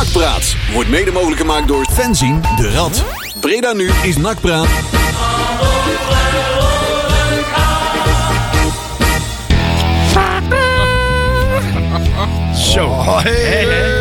Nakpraat wordt mede mogelijk gemaakt door Fenzin de Rad. Breda nu is Nakpraat. Zo. Oh, hey.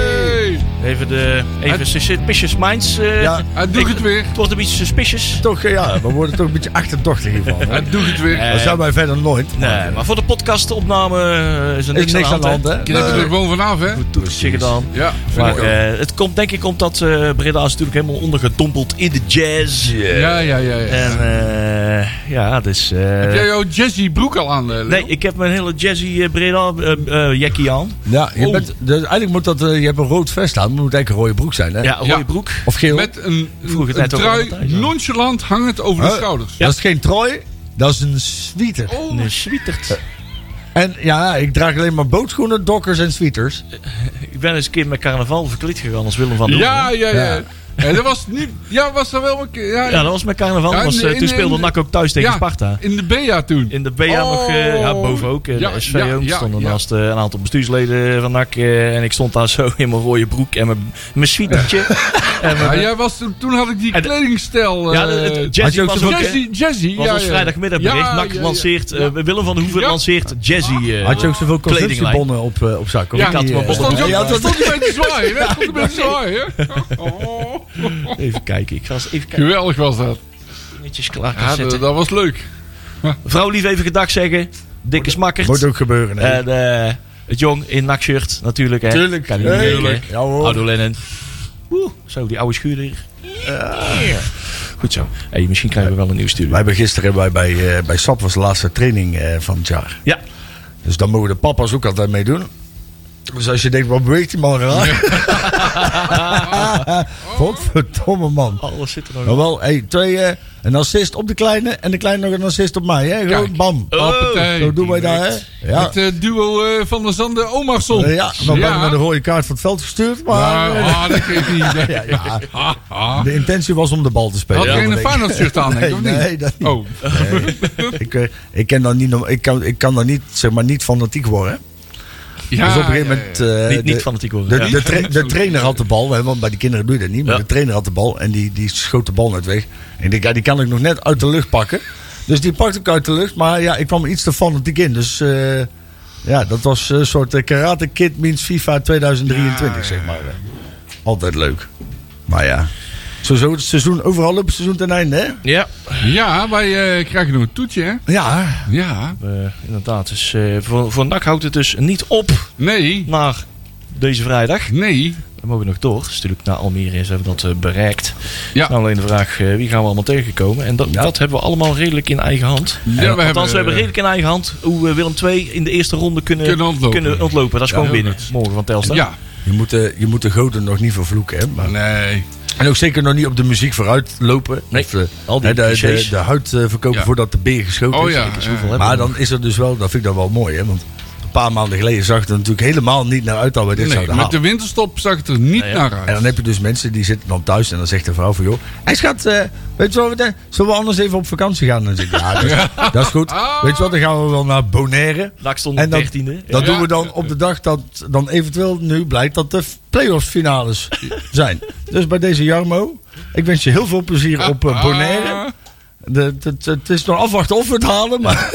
Even de even suspicious minds. eh, Ja, Hij doet ik- het weer. Het wordt een beetje suspicious. Toch, eh, ja, we worden toch een beetje achterdochtig hiervan. Hij doet het weer. Eh, Dat zijn wij verder nooit. Nee, maar voor de podcastopname eh, is er is niks, aan de hand, hè? hè? Knip er gewoon vanaf, hè? Goed gedaan. Ja, Maar eh, het komt denk ik omdat eh Breda is natuurlijk helemaal ondergedompeld in de jazz. ja, ja, ja. ja. En eh, ja, dus... eh, Heb jij jouw Jazzy broek al aan, eh, Leo? Nee, ik heb mijn hele jazzy eh, Breda eh, eh, jackie aan. Ja, je Oh. bent, dus eigenlijk moet dat, eh, je hebt een rood vest aan, maar het moet eigenlijk een rode broek zijn, hè? Ja, rode Ja. broek. Of geel. Met een, Vroeg een trui ja. nonchalant hangend over de schouders. Dat is geen trui, dat is een sweater. Oh, Een sweetert. En ja, ik draag alleen maar bootschoenen, dokkers en sweaters. Ik ben eens een keer met carnaval verkleed gegaan als Willem van der ja, Hoeven. ja, ja. Ja. En dat was niet... Ja, was er wel een keer... Ja, Ja, dat was met carnaval. Ja, Dat was, in eh, de- toen speelde NAC ook thuis tegen ja, Sparta. In de BA toen. In de BA Oh. nog, eh, ja, boven ook. eh, Ja, de SV ja, ook. ja, stonden ja. naast eh, een aantal bestuursleden van NAC. eh, en ik stond daar zo in mijn rode broek en mijn, mijn sweatertje. jij was, toen- toen had ik die En- kledingstijl... ja, eh, het- het had Jazzy je ook was ook... eh, Jazzy, Jazzy. was ja, ons ja. vrijdagmiddagbericht. Ja, NAC lanceert, eh. Willem van der Hoeven Ja. lanceert Jazzy eh, Had je ook zoveel consumptiebonnen op, eh, op zak? Ja, niet, had eh, wel ook- ja, dat- stond een beetje hè? Er stond een beetje? Oh. Even kijken. Ik ga eens even kijken. Geweldig was dat. Netjes klaar Ja, zetten. dat, dat was leuk. Vrouw lief even gedag zeggen. Dikke smakkert. Moet ook gebeuren, hè? En eh, het jong in NAC-shirt natuurlijk. Hè. Tuurlijk. Kan niet meer, Tuurlijk. Ja, hoor. Oude Lennon. Oeh, zo, die oude schuur hier. Goed zo. Hey, misschien krijgen we wel een nieuw studio. Wij hebben gisteren bij, bij, eh, bij SAP was de laatste training eh, van het jaar. Ja. Dus dan mogen de papa's ook altijd meedoen. Dus als je denkt, wat beweegt die man raar? Godverdomme man. Alles zit er nog Maar wel, hey, twee, eh, een assist op de kleine en de kleine nog een assist op mij. Hè? Gewoon Kijk. bam. Oh, Hoppatee. Zo doen wij dat, hè? Ja. Het eh, duo eh, van der Zande Omarsson. Ja, dan ben ik met een rode kaart van het veld gestuurd. Maar Maar, eh, ah, dat geeft niet. Nee. ja, ja, Ah, ah. de intentie was om de bal te spelen. Had Ja, geen dat een denk ik. Feyenoord shirt aan, denk ik, Nee, of niet? nee, dat niet. Oh, Nee. ik, ik, ken dan niet, ik, kan, ik kan dan niet, zeg maar, niet fanatiek worden. hè. Ja. dus op een gegeven moment... eh, Niet, niet de- fanatiek worden. De, ja. de, tra- de trainer had de bal, hè, want bij die kinderen doe je dat niet. Maar de trainer had de bal en die, die schoot de bal net weg. En ik denk, die kan ik nog net uit de lucht pakken. Dus die pakte ik uit de lucht. Maar ja, ik kwam iets te fanatiek in. Dus eh, ja, dat was een soort eh, Karate Kid means FIFA 2023, Ja, zeg maar. Altijd leuk. Maar ja, zo, zo het seizoen, overal op het seizoen ten einde, hè? Ja, Ja, wij eh, krijgen nog een toetje, hè? Ja, Ja. eh, inderdaad. Dus, eh, voor, voor NAC houdt het dus niet op Nee. naar deze vrijdag. Nee. We mogen nog door. Dus natuurlijk naar Almere is hebben we dat bereikt. Ja. Nou, alleen de vraag, eh, wie gaan we allemaal tegenkomen? En dat, Ja. dat hebben we allemaal redelijk in eigen hand. Ja, we Althans, hebben, we hebben redelijk in eigen hand hoe eh, Willem II in de eerste ronde kunnen, Kunnen ontlopen. kunnen ontlopen. Dat is Ja, gewoon binnen. Morgen van Telstar. Ja. je moet, de- je moet de goden nog niet vervloeken, hè? Maar, Nee. En ook zeker nog niet op de muziek vooruit lopen. Nee, Of, eh, al die hè, de, de, huid eh, verkopen Ja. voordat de beer geschoten Oh is. ja. Maar dan is er dus wel, dat vind ik dan wel mooi, hè? Want een paar maanden geleden zag het er natuurlijk helemaal niet naar uit dat we dit Nee, zouden met halen. de winterstop zag het er niet Nee, ja. naar En uit. dan heb je dus mensen die zitten dan thuis en dan zegt de vrouw van joh, hij schat, eh, weet je wat? Zullen we anders even op vakantie gaan? En dan zeg ik, ja, dat is, dat is goed. Ah. Weet je wat, dan gaan we wel naar Bonaire. Stond En dan- 13e. Dat Ja. doen we dan op de dag dat dan eventueel nu blijkt dat de playoffs finales zijn. Dus bij deze Jarmo, ik wens je heel veel plezier op eh, Bonaire. Ah. De- het is nog afwachten of we het halen, maar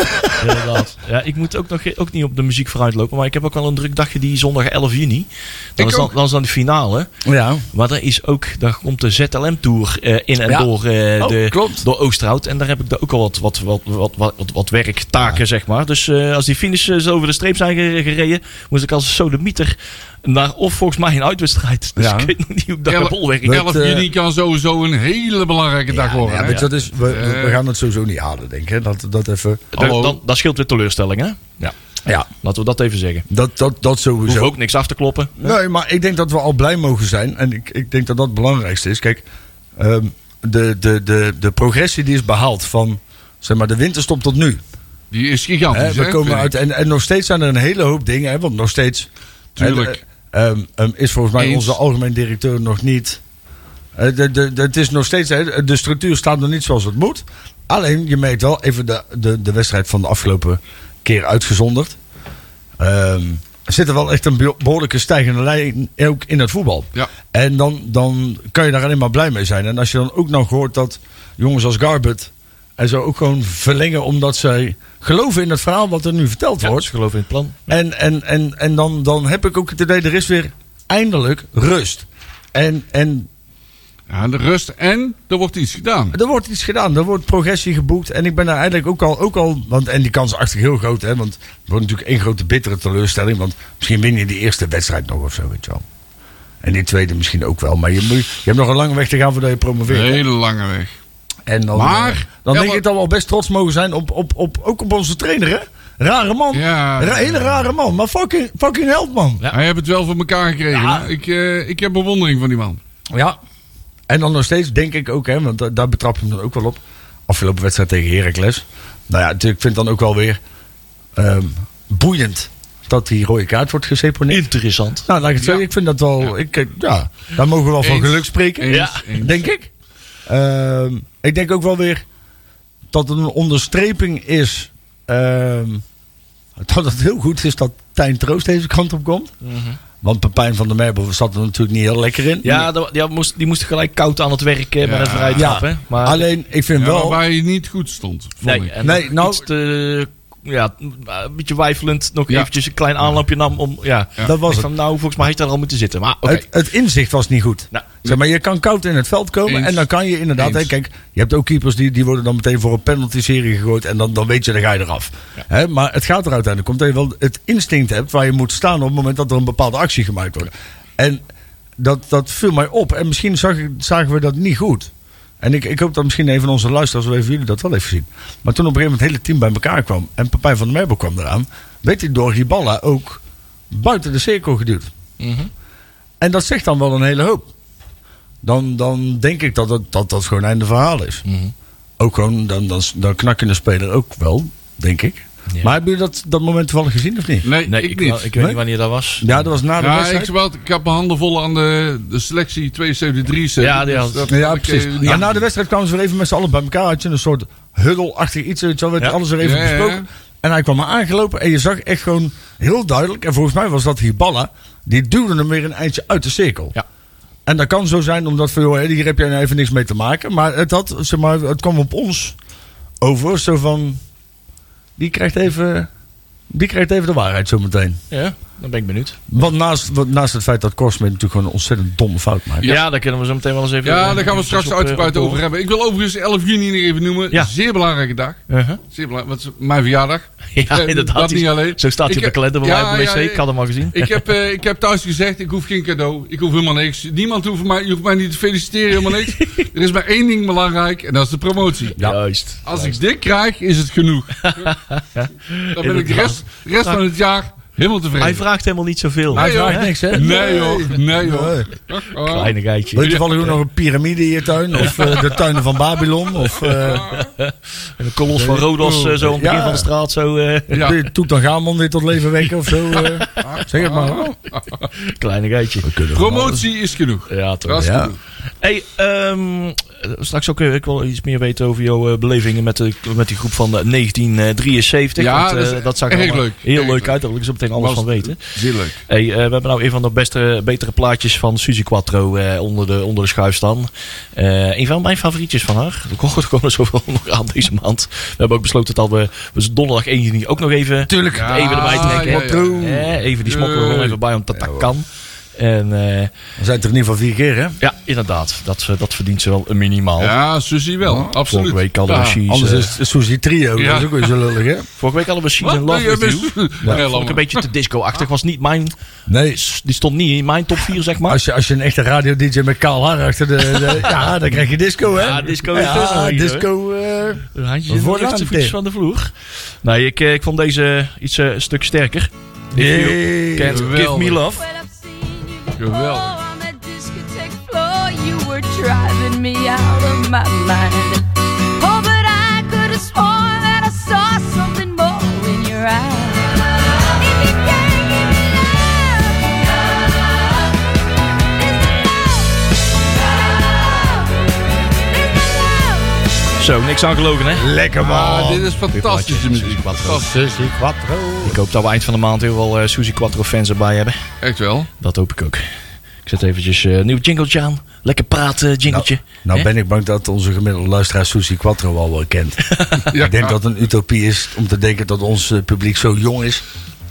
Inderdaad. Ja, ik moet ook, nog, ook niet op de muziek vooruit lopen. Maar ik heb ook wel een druk dagje die zondag 11 juni. Dan, is dan, dan is dan de finale. ja. Maar er is ook, daar komt de ZLM-tour eh, in en Ja. door, eh, Oh, de, klopt. door Oosterhout. En daar heb ik daar ook al wat, wat, wat, wat, wat, wat, wat werktaken, zeg maar. Dus eh, als die finish zo over de streep zijn ge- gereden, moest ik als sodemieter naar, of volgens mij een uitwedstrijd. Dus Ja. ik weet nog niet hoe ik daar. We- 11 eh, juni kan sowieso een hele belangrijke dag worden. Ja, dat is, we, gaan het sowieso niet halen, denk ik. Dat, dat even. Dan, Hallo. dan, dat scheelt weer teleurstelling, hè? Ja. Ja, Laten we dat even zeggen. dat, dat, dat sowieso. ook niks af te kloppen. Nee, maar ik denk dat we al blij mogen zijn. En ik, ik denk dat dat het belangrijkste is. Kijk, ehm, de, de, de, de progressie die is behaald van zeg maar, de winterstop tot nu. Die is Hè, gigantisch. we hè, komen uit, en, en nog steeds zijn er een hele hoop dingen. Hè, want nog steeds Tuurlijk. hè, ehm, ehm, is volgens mij Eens. onze algemeen directeur nog niet. eh, de, de, de, het is nog steeds, de structuur staat nog niet zoals het moet. Alleen, je meet wel even de, de, de wedstrijd van de afgelopen keer uitgezonderd. Ehm, er zit er wel echt een be- behoorlijke stijgende lijn ook in het voetbal. Ja. En dan, dan kan je daar alleen maar blij mee zijn. En als je dan ook nog hoort dat jongens als Garbett en zo ook gewoon verlengen omdat zij geloven in het verhaal wat er nu verteld Ja, wordt. dus geloof in het plan. En, en, en, en dan, dan heb ik ook het idee, er is weer eindelijk rust. En, en Ja, de rust en er wordt iets gedaan. er wordt iets gedaan, er wordt progressie geboekt. En ik ben daar eigenlijk ook al, ook al want, en die kans is achter heel groot, hè, want het wordt natuurlijk één grote bittere teleurstelling. Want misschien win je die eerste wedstrijd nog of zo, weet je wel. En die tweede misschien ook wel. Maar je, moet, je hebt nog een lange weg te gaan voordat je promoveert. Een hele lange weg. En dan, Maar- eh, dan Ja, denk maar- ik dat we al best trots mogen zijn op, op, op, ook op onze trainer, hè? Rare man. Ja. Ra- hele rare man. Maar fucking, fucking held, man. Ja. Hij heeft het wel voor elkaar gekregen. Ja. Ik, eh, ik heb bewondering voor die man. Ja. En dan nog steeds denk ik ook, hè, want da- daar betrap je hem dan ook wel op. Afgelopen wedstrijd tegen Heracles. Nou ja, natuurlijk vind ik dan ook wel weer ehm, boeiend dat die rode kaart wordt geseponeerd. Interessant. Nou, laat ik het zeggen, ik vind dat wel, Ja. ik, eh, ja, daar mogen we wel van Eens. geluk spreken. Eens, Ja. eens. Denk ik. Ehm, ik denk ook wel weer dat het een onderstreping is. ehm, dat het heel goed is dat Tijn Troost deze kant op komt. Want Pepijn van der Merbel zat er natuurlijk niet heel lekker in. Ja, ja, moest, die moest gelijk koud aan het werk eh, met een vrij Ja. Maar, Alleen, ik vind Ja, wel... waarbij hij niet goed stond. vond nee, ik. en Nee, nou- iets te, ja, een beetje wijfelend. Nog Ja. eventjes een klein aanlampje nam om... Ja, Ja. Dat was Ik het. van, nou, volgens mij had hij daar al moeten zitten. Maar. Het, het inzicht was niet goed. Nou, Zeg maar, je kan koud in het veld komen Eens. en dan kan je inderdaad... Hè, kijk, je hebt ook keepers die, die worden dan meteen voor een penalty-serie gegooid... en dan, dan weet je, dan ga je eraf. Hè, maar het gaat er uiteindelijk om dat je wel het instinct hebt... waar je moet staan op het moment dat er een bepaalde actie gemaakt wordt. En dat, dat viel mij op. En misschien zag zagen we dat niet goed. En ik, ik hoop dat misschien een van onze luisteraars... of even jullie dat wel even zien. Maar toen op een gegeven moment het hele team bij elkaar kwam... en Pepijn van der Merbel kwam eraan... werd hij door Giballa ook buiten de cirkel geduwd. mhm. En dat zegt dan wel een hele hoop. Dan, dan denk ik dat, het, dat dat gewoon einde verhaal is. Mhm. Ook gewoon, dan, dan, dan knak je de speler ook wel, denk ik. Ja. Maar hebben jullie dat, dat moment toevallig gezien of niet? Nee, Nee, ik, ik, niet. ik weet Nee? niet wanneer dat was. Ja, dat was na de Ja, wedstrijd. ik, wel, ik heb mijn handen vol aan de, de selectie 72, 73. Ja, die had- Dus dat Ja, had ik, precies. eh, Ja, na de wedstrijd kwamen ze weer even met z'n allen bij elkaar. Had je een soort huddle-achtig iets. Wel, werd Ja. alles er even Ja, ja, ja. besproken. En hij kwam maar aangelopen en je zag echt gewoon heel duidelijk. En volgens mij was dat Hiballa. Die duwde hem weer een eindje uit de cirkel. Ja. En dat kan zo zijn omdat van, joh, hè, hier heb jij nou even niks mee te maken. Maar het, had, zeg maar, het kwam op ons over. Zo van, die krijgt even, die krijgt even de waarheid zo meteen. Ja, dan ben ik benieuwd. Want naast, naast het feit dat Korsman natuurlijk gewoon een ontzettend domme fout maakt. Ja, daar kunnen we zo meteen wel eens even... Ja, eh, daar gaan we straks eh, uitgebreid op over hebben. Ik wil overigens 11 juni nog even noemen. Ja. Zeer belangrijke dag. Uh-huh. Zeer belangrijk, want het is mijn verjaardag. Ja, Eh, inderdaad. Dat niet alleen. Zo staat hij op de kalender bij Ja, mij op de wc. Ik had hem al gezien. Ik heb, eh, ik heb thuis gezegd, ik hoef geen cadeau. Ik hoef helemaal niks. Niemand hoeft mij, je hoeft mij niet te feliciteren, helemaal niks. er is maar één ding belangrijk en dat is de promotie. Juist. Als ik dit krijg, is het genoeg. Dan ben ik de rest, de rest van het jaar helemaal tevreden. Hij vraagt helemaal niet zoveel. Hij vraagt niks, hè? Nee joh, nee joh. Nee. Oh. Kleine geitje. Weet je toevallig ook nog een piramide in je tuin? Of eh, de tuinen van Babylon? Of uh, Een kolos van Rodos eh, zo aan het begin van de straat. Zo, eh, Ja. Toetanchamon weer tot leven wekken of zo? eh. zeg het maar. kleine geitje. Promotie is genoeg. Ja, toch. Ja. Hey, ehm, straks ook, eh, ik wil iets meer weten over jouw eh, belevingen met, de, met die groep van eh, 1973. Ja, want, eh, dat dat zag er allemaal leuk. heel leuk uit. Daar wil ik zo meteen alles van weten. Zeer leuk. Hey, eh, we hebben nou een van de beste, betere plaatjes van Suzy Quattro eh, onder, de, onder de schuif staan. Eh, een van mijn favorietjes van haar. Er komen er zoveel nog aan deze maand. We hebben ook besloten dat we, we donderdag 1 juni ook nog even, Tuurlijk. even erbij trekken. ja, ja, ja. Eh, even die smokkelen er even bij, omdat dat kan. En eh, We zijn het er in ieder geval vier keer, hè? ja, inderdaad. Dat, eh, dat verdient ze wel een minimaal. Ja, Suzy wel. Absoluut. Vorige week hadden we Ja. Anders eh, is het Suzy Trio. Ja. Dat is ook weer zo lullig, hè? Vorige week hadden we She's in Love With You. Ja, vond ik een beetje te disco-achtig. Was niet mijn... Nee. Die stond niet in mijn top 4, zeg maar. Als je, als je een echte radio-dj met kaal haar achter de, de- Ja, dan krijg je disco, hè? Ja, disco is Ja, dus disco... eh, Vooraan rechtse voetjes van de vloer. Nee, ik, eh, ik vond deze iets eh, een stuk sterker. If you Nee. can't give me love. Geweldig. Zo, niks aan gelogen, hè? Lekker, man. Ah, dit is fantastische Suzy muziek. Suzy Quattro. Ik hoop dat we eind van de maand heel veel eh Suzy Quattro fans erbij hebben. Echt wel. Dat hoop ik ook. Ik zet eventjes een nieuw jingletje aan. Lekker praten, jingletje. Nou Hè? ben ik bang dat onze gemiddelde luisteraar Susie Quattro al wel kent. Ja. Ik denk dat het een utopie is om te denken dat ons eh, publiek zo jong is.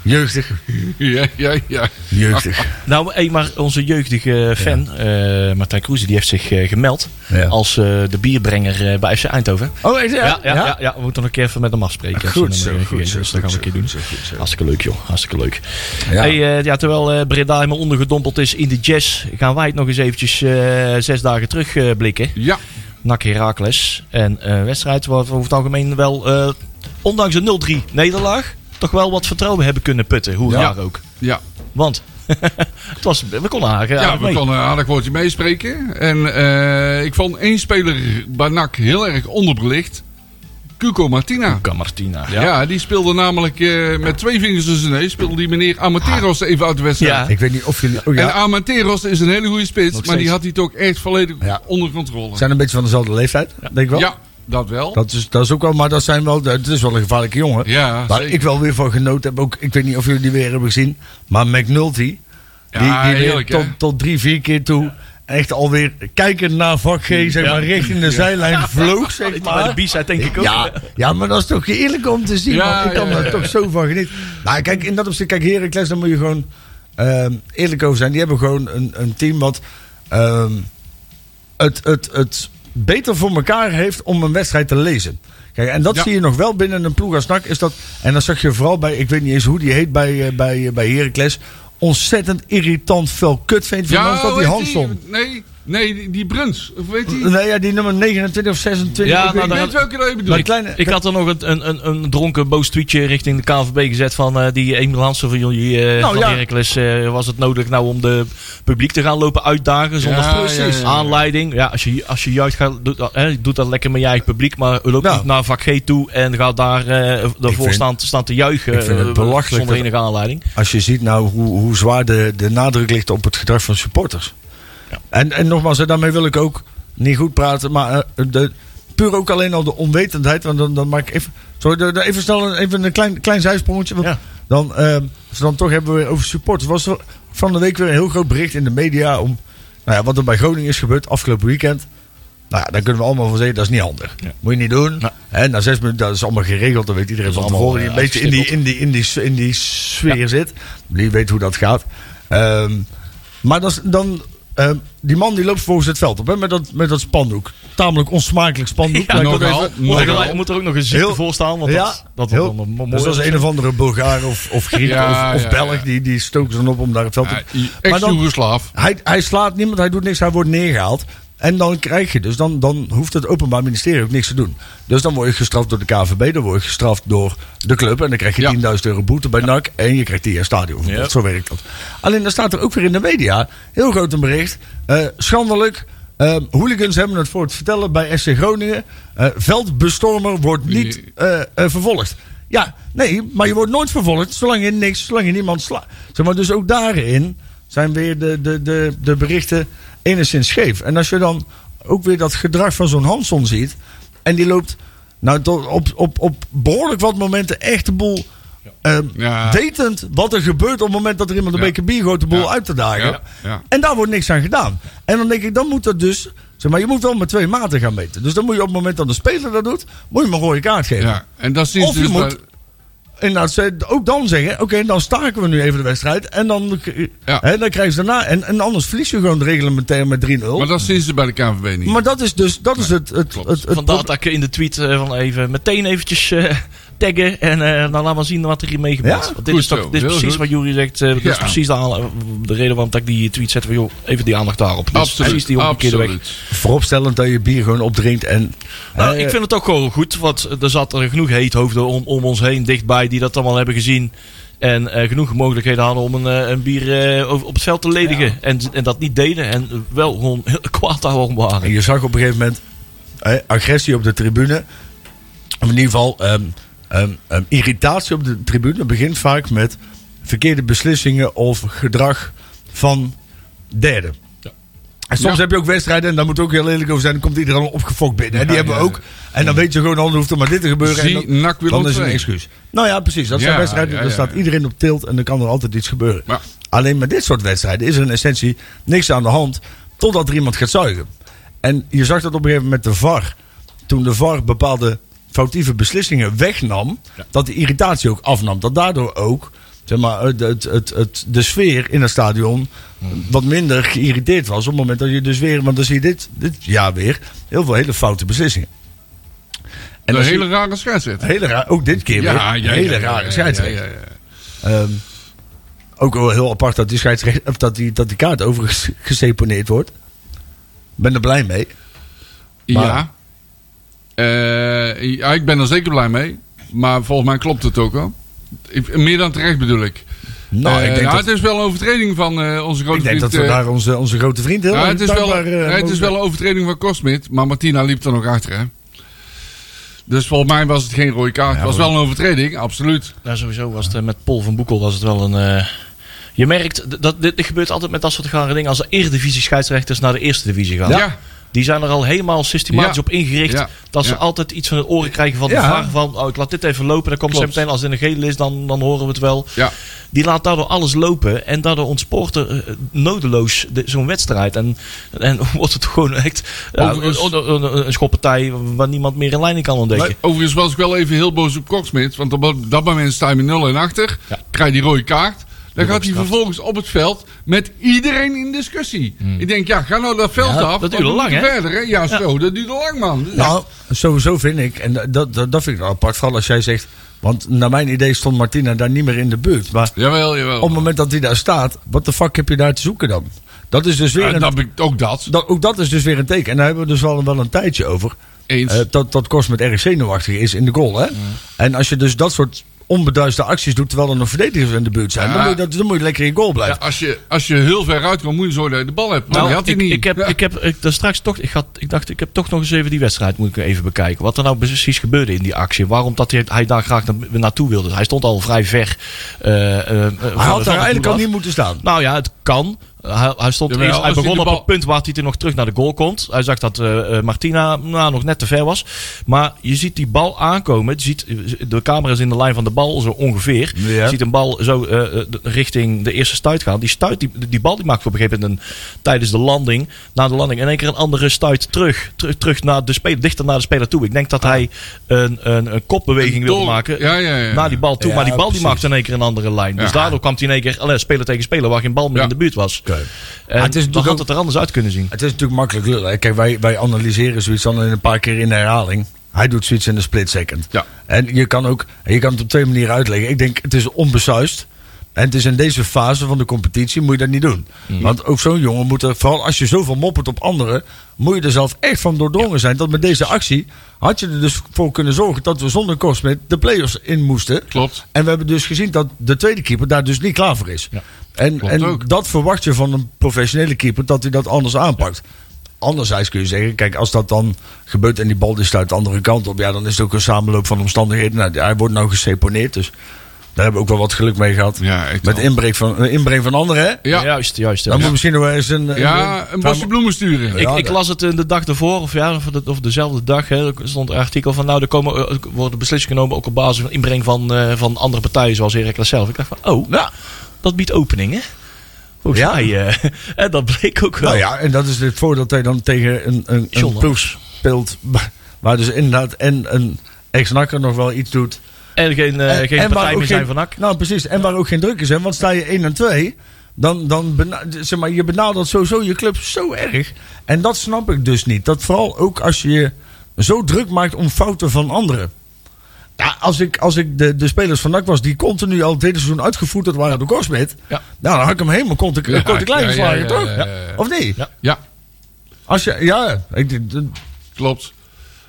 Jeugdig. Ja, ja, ja. Jeugdig. Nou, maar onze jeugdige fan, eh, Martijn Kroeze, die heeft zich eh, gemeld Ja. als eh, de bierbrenger bij FC Eindhoven. Oh, echt? Ja, ja, ja? ja, we moeten nog een keer even met hem afspreken. Goed zo, goed gegeven. zo, Dus dat gaan we een keer doen. zo, goed zo. Hartstikke leuk, joh. Hartstikke leuk. Ja. Hey, ja, terwijl Breda helemaal ondergedompeld is in de jazz, gaan wij het nog eens eventjes zes dagen terug eh, blikken. Ja, NAC Heracles. En eh wedstrijd waar we over het algemeen wel, ondanks een 0-3 nederlaag, toch wel wat vertrouwen hebben kunnen putten. Hoe Ja. raar ook. ja. Want het was, we konden aardig, Ja, aardig we mee. konden een aardig woordje meespreken. En eh, ik vond één speler bij NAC heel erg onderbelicht. Cuco Martina. Luca Martina. Ja. die speelde namelijk eh, met twee vingers in zijn neus. Speelde die meneer Amateros even uit de wedstrijd. Ja. Ik weet niet of jullie... Oh, En ja. Amateros is een hele goede spits. Nog maar die had hij toch echt volledig Ja. onder controle. zijn een beetje van dezelfde leeftijd, denk ik wel. Ja, dat wel. Dat is, dat is ook wel, maar dat zijn wel, het is wel een gevaarlijke jongen. Ja, Waar zeker. ik wel weer van genoten heb, ook, ik weet niet of jullie die weer hebben gezien, maar McNulty, die, Ja, die weer heerlijk, tot, tot drie, vier keer toe echt alweer kijken naar vak G, zeg Ja. maar, richting de zijlijn vloog, zeg Bij de maar. Denk ik ook. Ja, ja, maar dat is toch eerlijk om te zien. Ja, man. Ik kan ja, er toch zo van genieten. Nou, kijk, in dat opzicht, kijk, Heracles, daar moet je gewoon ehm, eerlijk over zijn. Die hebben gewoon een, een team wat ehm, het, het, het beter voor elkaar heeft om een wedstrijd te lezen. Kijk, en dat Ja. zie je nog wel binnen een ploeg als NAC. Is dat, en dat zag je vooral bij, ik weet niet eens hoe die heet bij, eh, bij, bij Heracles. Ontzettend irritant fel kutveent van ons dat die heet Hansson. Nee, nee, die, die Bruns. Of weet die? Nee, ja, die nummer 29 of 26. Ja, ik nou, weet Ik dat- niet. weet welke dat je bedoelt. Maar kleine, Ik had er nog een, een, een, een dronken boos tweetje richting de KNVB gezet van eh, die Emil Hansen van jullie eh Nou, van ja. Eh, was het nodig nou om de publiek te gaan lopen uitdagen zonder Ja, aanleiding? Ja, als je, als je juist gaat, doet, doet dat lekker met je eigen publiek, maar loop niet naar vak G toe en ga daar eh ervoor vind- staan, staan te juichen ik vind het belachelijk zonder enige aanleiding. Als je ziet nou hoe, hoe zwaar de, de nadruk ligt op het gedrag van supporters. Ja. En, en nogmaals, daarmee wil ik ook niet goed praten. Maar eh, de, puur ook alleen al de onwetendheid. Want dan, dan maak ik even, sorry, de- de- even snel een, even een klein, klein zijsprongetje. Want Ja. dan, eh, dan toch hebben we over supporters. Was er van de week weer een heel groot bericht in de media. Om nou ja, wat er bij Groningen is gebeurd afgelopen weekend. Nou ja, daar kunnen we allemaal van zeggen, dat is niet handig. Ja. Moet je niet doen. Na zes minuten, dat is allemaal geregeld. Dat weet iedereen van tevoren. Die een eh, beetje in die, in die, in die, in die sfeer zit. Die weet hoe dat gaat. Ehm, maar dan... ehm, die man die loopt volgens het veld op hè, met, dat, met dat spandoek. Tamelijk onsmakelijk spandoek. Ja, nogal. even- Nogal. Moet er, ook nog een ziekte Heel- voor staan, want Ja, dat, dat heel- wordt. Dus dat is een of andere Bulgaar of, of Griek Ja, of, of Belg. Die, die stoken ze dan op om daar het veld op... Maar dan- Ex-Jugoslaaf. Hij, hij slaat niemand, hij doet niks, hij wordt neergehaald. En dan krijg je dus, dan, dan hoeft het Openbaar Ministerie ook niks te doen. Dus dan word je gestraft door de KVB, dan word je gestraft door de club. En dan krijg je Ja. 10.000 euro boete bij NAC. En je krijgt die jaar stadionverbod. Ja. Zo werkt dat. Alleen dan staat er ook weer in de media, heel groot een bericht. eh, schandelijk. eh, hooligans hebben het voor het vertellen bij SC Groningen. Eh, veldbestormer wordt niet vervolgd. Ja, nee, maar je wordt nooit vervolgd zolang je niks, zolang je niemand slaat. Zeg maar, dus ook daarin zijn weer de, de, de, de berichten enigszins scheef. En als je dan ook weer dat gedrag van zo'n Hanson ziet. En die loopt nou, op, op, op behoorlijk wat momenten echt de boel. Ja. Wetend wat er gebeurt op het moment dat er iemand een Ja. beker bier gooit de boel Ja. uit te dagen. Ja. Ja. En daar wordt niks aan gedaan. En dan denk ik, dan moet dat dus. Zeg maar, je moet wel met twee maten gaan meten. Dus dan moet je op het moment dat de speler dat doet, moet je hem een rode kaart geven. Ja, en dat zien Of ze je dus moet- bij- Inderdaad, ze- ook dan zeggen, oké, dan staken we nu even de wedstrijd. En dan, Ja. hè, dan krijgen ze daarna. En, en anders verlies je gewoon reglementair met 3-0. Maar dat zien ze bij de KNVB niet. Maar dat is dus dat is het, het, klopt. het, het, Vandaar dat ik in de tweet eh, van even meteen eventjes eh, taggen en eh, dan laat maar zien wat er hiermee gebeurt. Ja, Want dit goed is, toch, dit is precies goed. wat Jury zegt. eh, dit is precies de, reden waarom dat ik die tweet zette van joh, even die aandacht daarop. Is absoluut. precies die omgekeerde weg. absoluut. vooropstellend dat je bier gewoon opdrinkt. En, Nou, hè, ik vind het ook gewoon goed, want er zat er genoeg heethoofden om, om ons heen dichtbij die dat allemaal hebben gezien. En eh, genoeg mogelijkheden hadden om een, eh, een bier eh, op het veld te ledigen. En, en dat niet deden. En wel gewoon heel kwaad daarom En waren. je zag op een gegeven moment hè, agressie op de tribune. In ieder geval ehm, ehm, ehm, irritatie op de tribune begint vaak met verkeerde beslissingen of gedrag van derden. Ja. En soms Ja. heb je ook wedstrijden, en daar moet ook heel eerlijk over zijn, dan komt iedereen opgefokt binnen. En die Ja, hebben we ja. ook. En dan weet je gewoon, dan hoeft er maar dit te gebeuren. en dan, dan is het een excuus. Nou ja, precies. Dat zijn wedstrijden, ja, daar staat iedereen op tilt en dan kan er altijd iets gebeuren. Alleen met dit soort wedstrijden is er in essentie niks aan de hand totdat er iemand gaat zuigen. En je zag dat op een gegeven moment met de VAR. Toen de VAR bepaalde foutieve beslissingen wegnam, dat de irritatie ook afnam. Dat daardoor ook zeg maar, het, het, het, het- de sfeer in het stadion wat minder geïrriteerd was. Op het moment dat je dus weer, want dan zie je dit, dit jaar weer, heel veel hele foute beslissingen. En Een hele je- rare scheidsrechter. hele raar, ook dit keer weer, hele rare scheidsrechter. ja, ja, ja. Ehm, ook wel heel apart dat die, scheidsrechter, of dat die, dat die kaart overigens geseponeerd wordt. Ben er blij mee. Maar- Ja. Eh, ja, ik ben er zeker blij mee. Maar volgens mij klopt het ook wel. Ik- meer dan terecht bedoel ik. Nou, Eh, ik denk, nou, dat, het is wel een overtreding van eh, onze grote ik denk vriend. dat we eh, daar onze, onze grote vriend heel ja, het, is wel, eh, het is wel een overtreding van Kosmit. Maar Martina liep er nog achter, hè? Dus volgens mij was het geen rode kaart. Het was wel een overtreding, absoluut. Nou, sowieso was het eh, met Paul van Boekel was het wel een... eh, je merkt, dat, dit, dit gebeurt altijd met dat soort rare dingen. Als er eredivisie scheidsrechters naar de eerste divisie gaan. Ja. Die zijn er al helemaal systematisch op ingericht. Dat ze altijd iets van het oren krijgen van de. VAR. Van, oh, ik laat dit even lopen. Dan komt ze meteen, als het in de gele is, dan, dan horen we het wel. Ja. Die laat daardoor alles lopen. En daardoor ontspoort er eh, nodeloos de- zo'n wedstrijd. En, en wordt het gewoon echt een, schoppartij waar niemand meer in kan ontdekken. Overigens was ik wel even heel boos op Koksmit. Want op dat moment sta je met 0 en achter. Krijg je die rode kaart. Dan gaat hij vervolgens op het veld met iedereen in discussie. Ik denk, ja, ga nou dat veld Ja, af. dat duurde we lang, hè? Verder, hè? Ja, zo, dat duurde lang, man. Nou, sowieso vind ik, en dat, dat, dat vind ik wel apart, vooral als jij zegt, want naar mijn idee stond Martina daar niet meer in de buurt. Maar Jawel, jawel. op het moment dat hij daar staat, wat de fuck heb je daar te zoeken dan? Dat is dus weer Ja, een, dat, ik- ook dat. dat, ook dat is dus weer een teken. En daar hebben we dus wel, wel een tijdje over. Eens. Eh, dat, dat kost met erg zenuwachtig is in de goal. Hè? En als je dus dat soort onbeduiste acties doet terwijl er nog verdedigers in de buurt zijn, Ja. dan, moet je, dat, dan moet je lekker in goal ja, blijven. als, je, als je heel ver uitkomt, moet je zorgen dat je de bal hebt. Maar Nou, dat had hij ik, niet. ik heb, Ja. ik heb ik, daar straks toch, ik, had, ik dacht, ik heb toch nog eens even die wedstrijd moet ik even bekijken. Wat er nou precies gebeurde in die actie. Waarom dat hij, hij daar graag na- naartoe wilde. Hij stond al vrij ver. eh, van- Hij had daar eigenlijk doel al af. niet moeten staan. Nou ja, het kan. Hij, hij, stond Jawel, eerst, hij begon op bal- het punt waar hij er nog terug naar de goal komt. Hij zag dat eh, eh, Martina nou, nog net te ver was. Maar je ziet die bal aankomen. Je ziet, de camera is in de lijn van de bal zo ongeveer. Ja. Je ziet een bal zo eh, eh, richting de eerste stuit gaan. Die, stuit, die, die bal die maakt op een gegeven moment een, tijdens de landing. Na de landing in één keer een andere stuit terug. Terug, terug naar de speler, dichter naar de speler toe. Ik denk dat hij een, een, een kopbeweging wilde Door- maken. Ja, ja, ja. Naar die bal toe. Ja, maar die bal die maakte in één keer een andere lijn. Dus daardoor kwam hij in één keer alleen speler tegen speler waar geen bal meer Ja. in de buurt was. En het is natuurlijk had het er anders uit kunnen zien. Het is natuurlijk makkelijk lullen. Kijk, wij, wij analyseren zoiets dan een paar keer in herhaling. Hij doet zoiets in een split second. Ja. En je kan, ook, je kan het op twee manieren uitleggen. Ik denk, het is onbesuist. En het is in deze fase van de competitie moet je dat niet doen. Want ook zo'n jongen moet er, vooral als je zoveel moppert op anderen, moet je er zelf echt van doordrongen zijn. Dat met deze actie had je er dus voor kunnen zorgen dat we zonder Korsmet de play-offs in moesten. Klopt. En we hebben dus gezien dat de tweede keeper daar dus niet klaar voor is. Ja, en klopt en ook. dat verwacht je van een professionele keeper, dat hij dat anders aanpakt. Anderzijds kun je zeggen, kijk, als dat dan gebeurt en die bal is uit de andere kant op, ja, dan is het ook een samenloop van omstandigheden. Nou, hij wordt nou geseponeerd, dus daar hebben we ook wel wat geluk mee gehad. Ja, Met inbreng van, eh, inbreng van anderen, hè? Ja, Juist, juist. Dan ja. moet misschien nog wel eens een... ja een bosje bloemen sturen. Ik, Ja, ik dat- las het de dag ervoor, of, ja, of, de, of dezelfde dag, hè, er stond een artikel van, nou, er komen, eh, worden beslissingen genomen ook op basis van inbreng van, eh, van andere partijen, zoals Heracles zelf. Ik dacht van, oh, Ja. Dat biedt openingen. Volgens Ja. mij, eh, en dat bleek ook wel. Nou ja, en dat is het voordeel dat hij dan tegen een, een, een ploeg speelt, waar- dus inderdaad en een ex-nakker nog wel iets doet. En geen, eh, En- geen en partij meer zijn geen- van NAC. Nou, precies. En waar ook geen druk is. Hè? Want sta je 1 en 2, dan, dan bena- zeg maar, je benadert sowieso je club zo erg. En dat snap ik dus niet. Dat vooral ook als je je zo druk maakt om fouten van anderen. Ja, als ik, als ik de, de spelers van NAC was die continu al het hele seizoen uitgevoerd waren door Korsmit. Ja. Nou, dan had ik hem helemaal kort Ja, korte klein ja, ja, geslagen, ja, toch? ja, ja, ja. Of niet? Ja. Ja, Als je, ja, ik, klopt.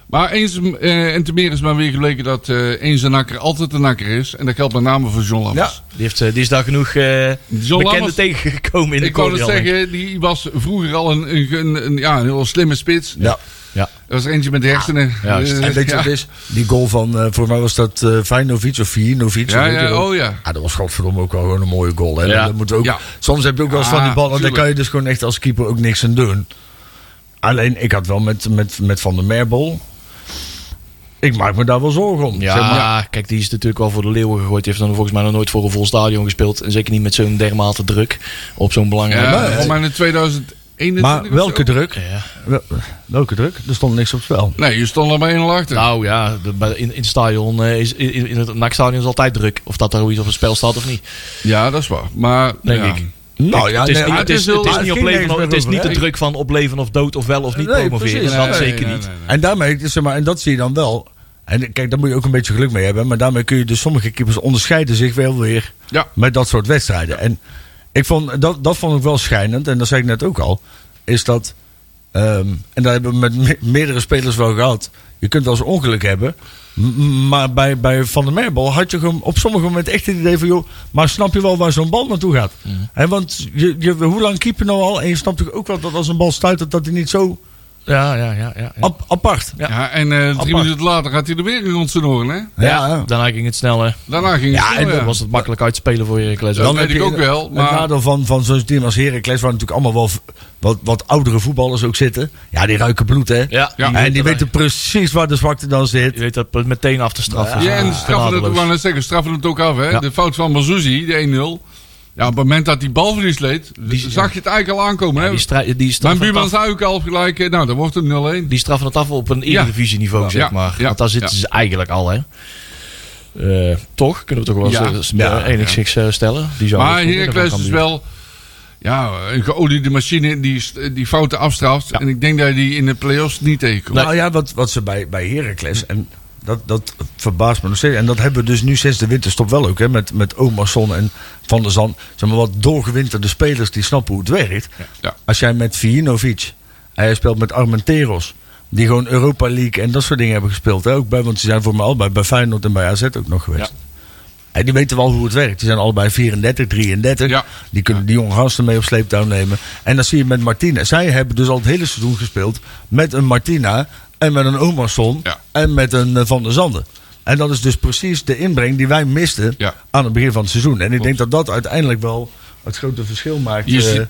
Maar eens eh, en te meer is maar weer gebleken dat eh eens een nakker altijd een nakker is. En dat geldt met name voor John Lammers. Ja. Die, heeft, eh, die is daar genoeg eh John bekende Lammers- tegengekomen in de Ik wou het ik. zeggen, die was vroeger al een, een, een, een- ja, een heel slimme spits. ja. Ja. Er was er eentje met hersenen. juist. Eh, En weet je ja. wat het is? Die goal van, eh, voor mij was dat Vajnovic of Vijnovic. Ja, ja, oh ja. Ja, dat was godverdomme ook wel gewoon een mooie goal. Hè? Ja. Dat moet ook, Ja. Soms heb je ook wel eens van die Ah, ballen, daar kan je dus gewoon echt als keeper ook niks aan doen. Alleen, ik had wel met, met, met Van der Merbol... ik maak me daar wel zorgen om. Ja, Zeg maar, kijk, die is natuurlijk wel voor de leeuwen gegooid. Die heeft dan volgens mij nog nooit voor een vol stadion gespeeld. En zeker niet met zo'n dermate druk op zo'n belangrijk Ja, mij in 2021 maar welke zo. druk? Ja. Wel- Welke druk? Er stond niks op het spel. Nee, je stond er maar 1 achter. Nou ja, in, in het stadion eh, is in, in het NAC-stadion is altijd druk. Of dat er iets op het spel staat of niet, Ja, dat is waar. Maar, denk ja. ik. Nou ja, het is, nee, niet- maar het is, het is het is heel- niet op het ging leven, of- nergens het is meer niet de druk van op leven of dood of wel of niet Nee, promoveren. precies. Dat Nee, zeker niet. nee, nee. En daarmee, zeg maar, en dat zie je dan wel. En kijk, daar moet je ook een beetje geluk mee hebben. Maar daarmee kun je dus sommige keepers onderscheiden zich wel weer Ja. met dat soort wedstrijden. En ik vond, dat, dat vond ik wel schijnend. En dat zei ik net ook al. Is dat, ehm, en daar hebben we met me- meerdere spelers wel gehad. Je kunt wel eens ongeluk hebben. Maar bij, bij Van der Merbel had je gewoon op sommige momenten echt het idee van... joh, maar snap je wel waar zo'n bal naartoe gaat? Hè, want je, je, hoe lang keep je nou al? En je snapt ook wel dat als een bal stuitert... dat hij niet zo Ja, ja, ja. ja, ja. ap- apart... Ja. Ja, en eh, drie Apart. minuten later gaat hij er weer rond zijn oren, hè? Ja, daarna ging het sneller. Daarna ging het Ja, en ja. Dan was het makkelijk uitspelen voor je Kles. Dat Dan weet ik je ook wel, Het maar- nadeel van, van zo'n team als Heracles, waar natuurlijk allemaal wel wat, wat oudere voetballers ook zitten. Ja, die ruiken bloed, hè? Ja, Ja. en die weten precies waar de zwakte dan Je zit. weet dat meteen af te straffen. Ja, en straffen het, ik genadeloos. wou net zeggen, straffen het ook af, hè? Ja. De fout van Mazouzi, de 1-0. Ja, op het moment dat die balverlies leed, Die- zag je het eigenlijk al aankomen, Ja, hè? die, die, Mijn buurman zei ook al gelijk, eh, nou, dan wordt het 0-1. die straffen het af op een Ja. eredivisieniveau, Ja. zeg Ja. maar. Ja. Want daar zitten Ja. ze eigenlijk al, hè. Eh, toch? Kunnen we toch wel eens Ja. ja. enigszins eh, stellen. Die zou Maar Heracles is wel ja, een geoliede machine die, die fouten afstraft. Ja. En ik denk dat je die in de play-offs niet tegenkomt. Nou ja, wat, wat ze bij, bij Heracles, en dat, dat verbaast me nog steeds. En dat hebben we dus nu sinds de winterstop wel ook, hè? Met, met Omerson en Van der Zand. Zeg maar wat doorgewinterde spelers die snappen hoe het werkt. Ja. Als jij met Vijinovic, hij speelt met Armenteros, die gewoon Europa League en dat soort dingen hebben gespeeld. Hè? Ook bij, want ze zijn voor mij allebei bij Feyenoord en bij AZ ook nog geweest. Ja. En die weten wel hoe het werkt. Die zijn allebei 34, 33. Ja. Die kunnen die jonge gasten mee op sleeptouw nemen. En dat zie je met Martina. Zij hebben dus al het hele seizoen gespeeld met een Martina en met een Omerson Ja. en met een eh, Van der Zanden. En dat is dus precies de inbreng die wij misten Ja. aan het begin van het seizoen. En ik denk dat dat uiteindelijk wel het grote verschil maakt. Je eh,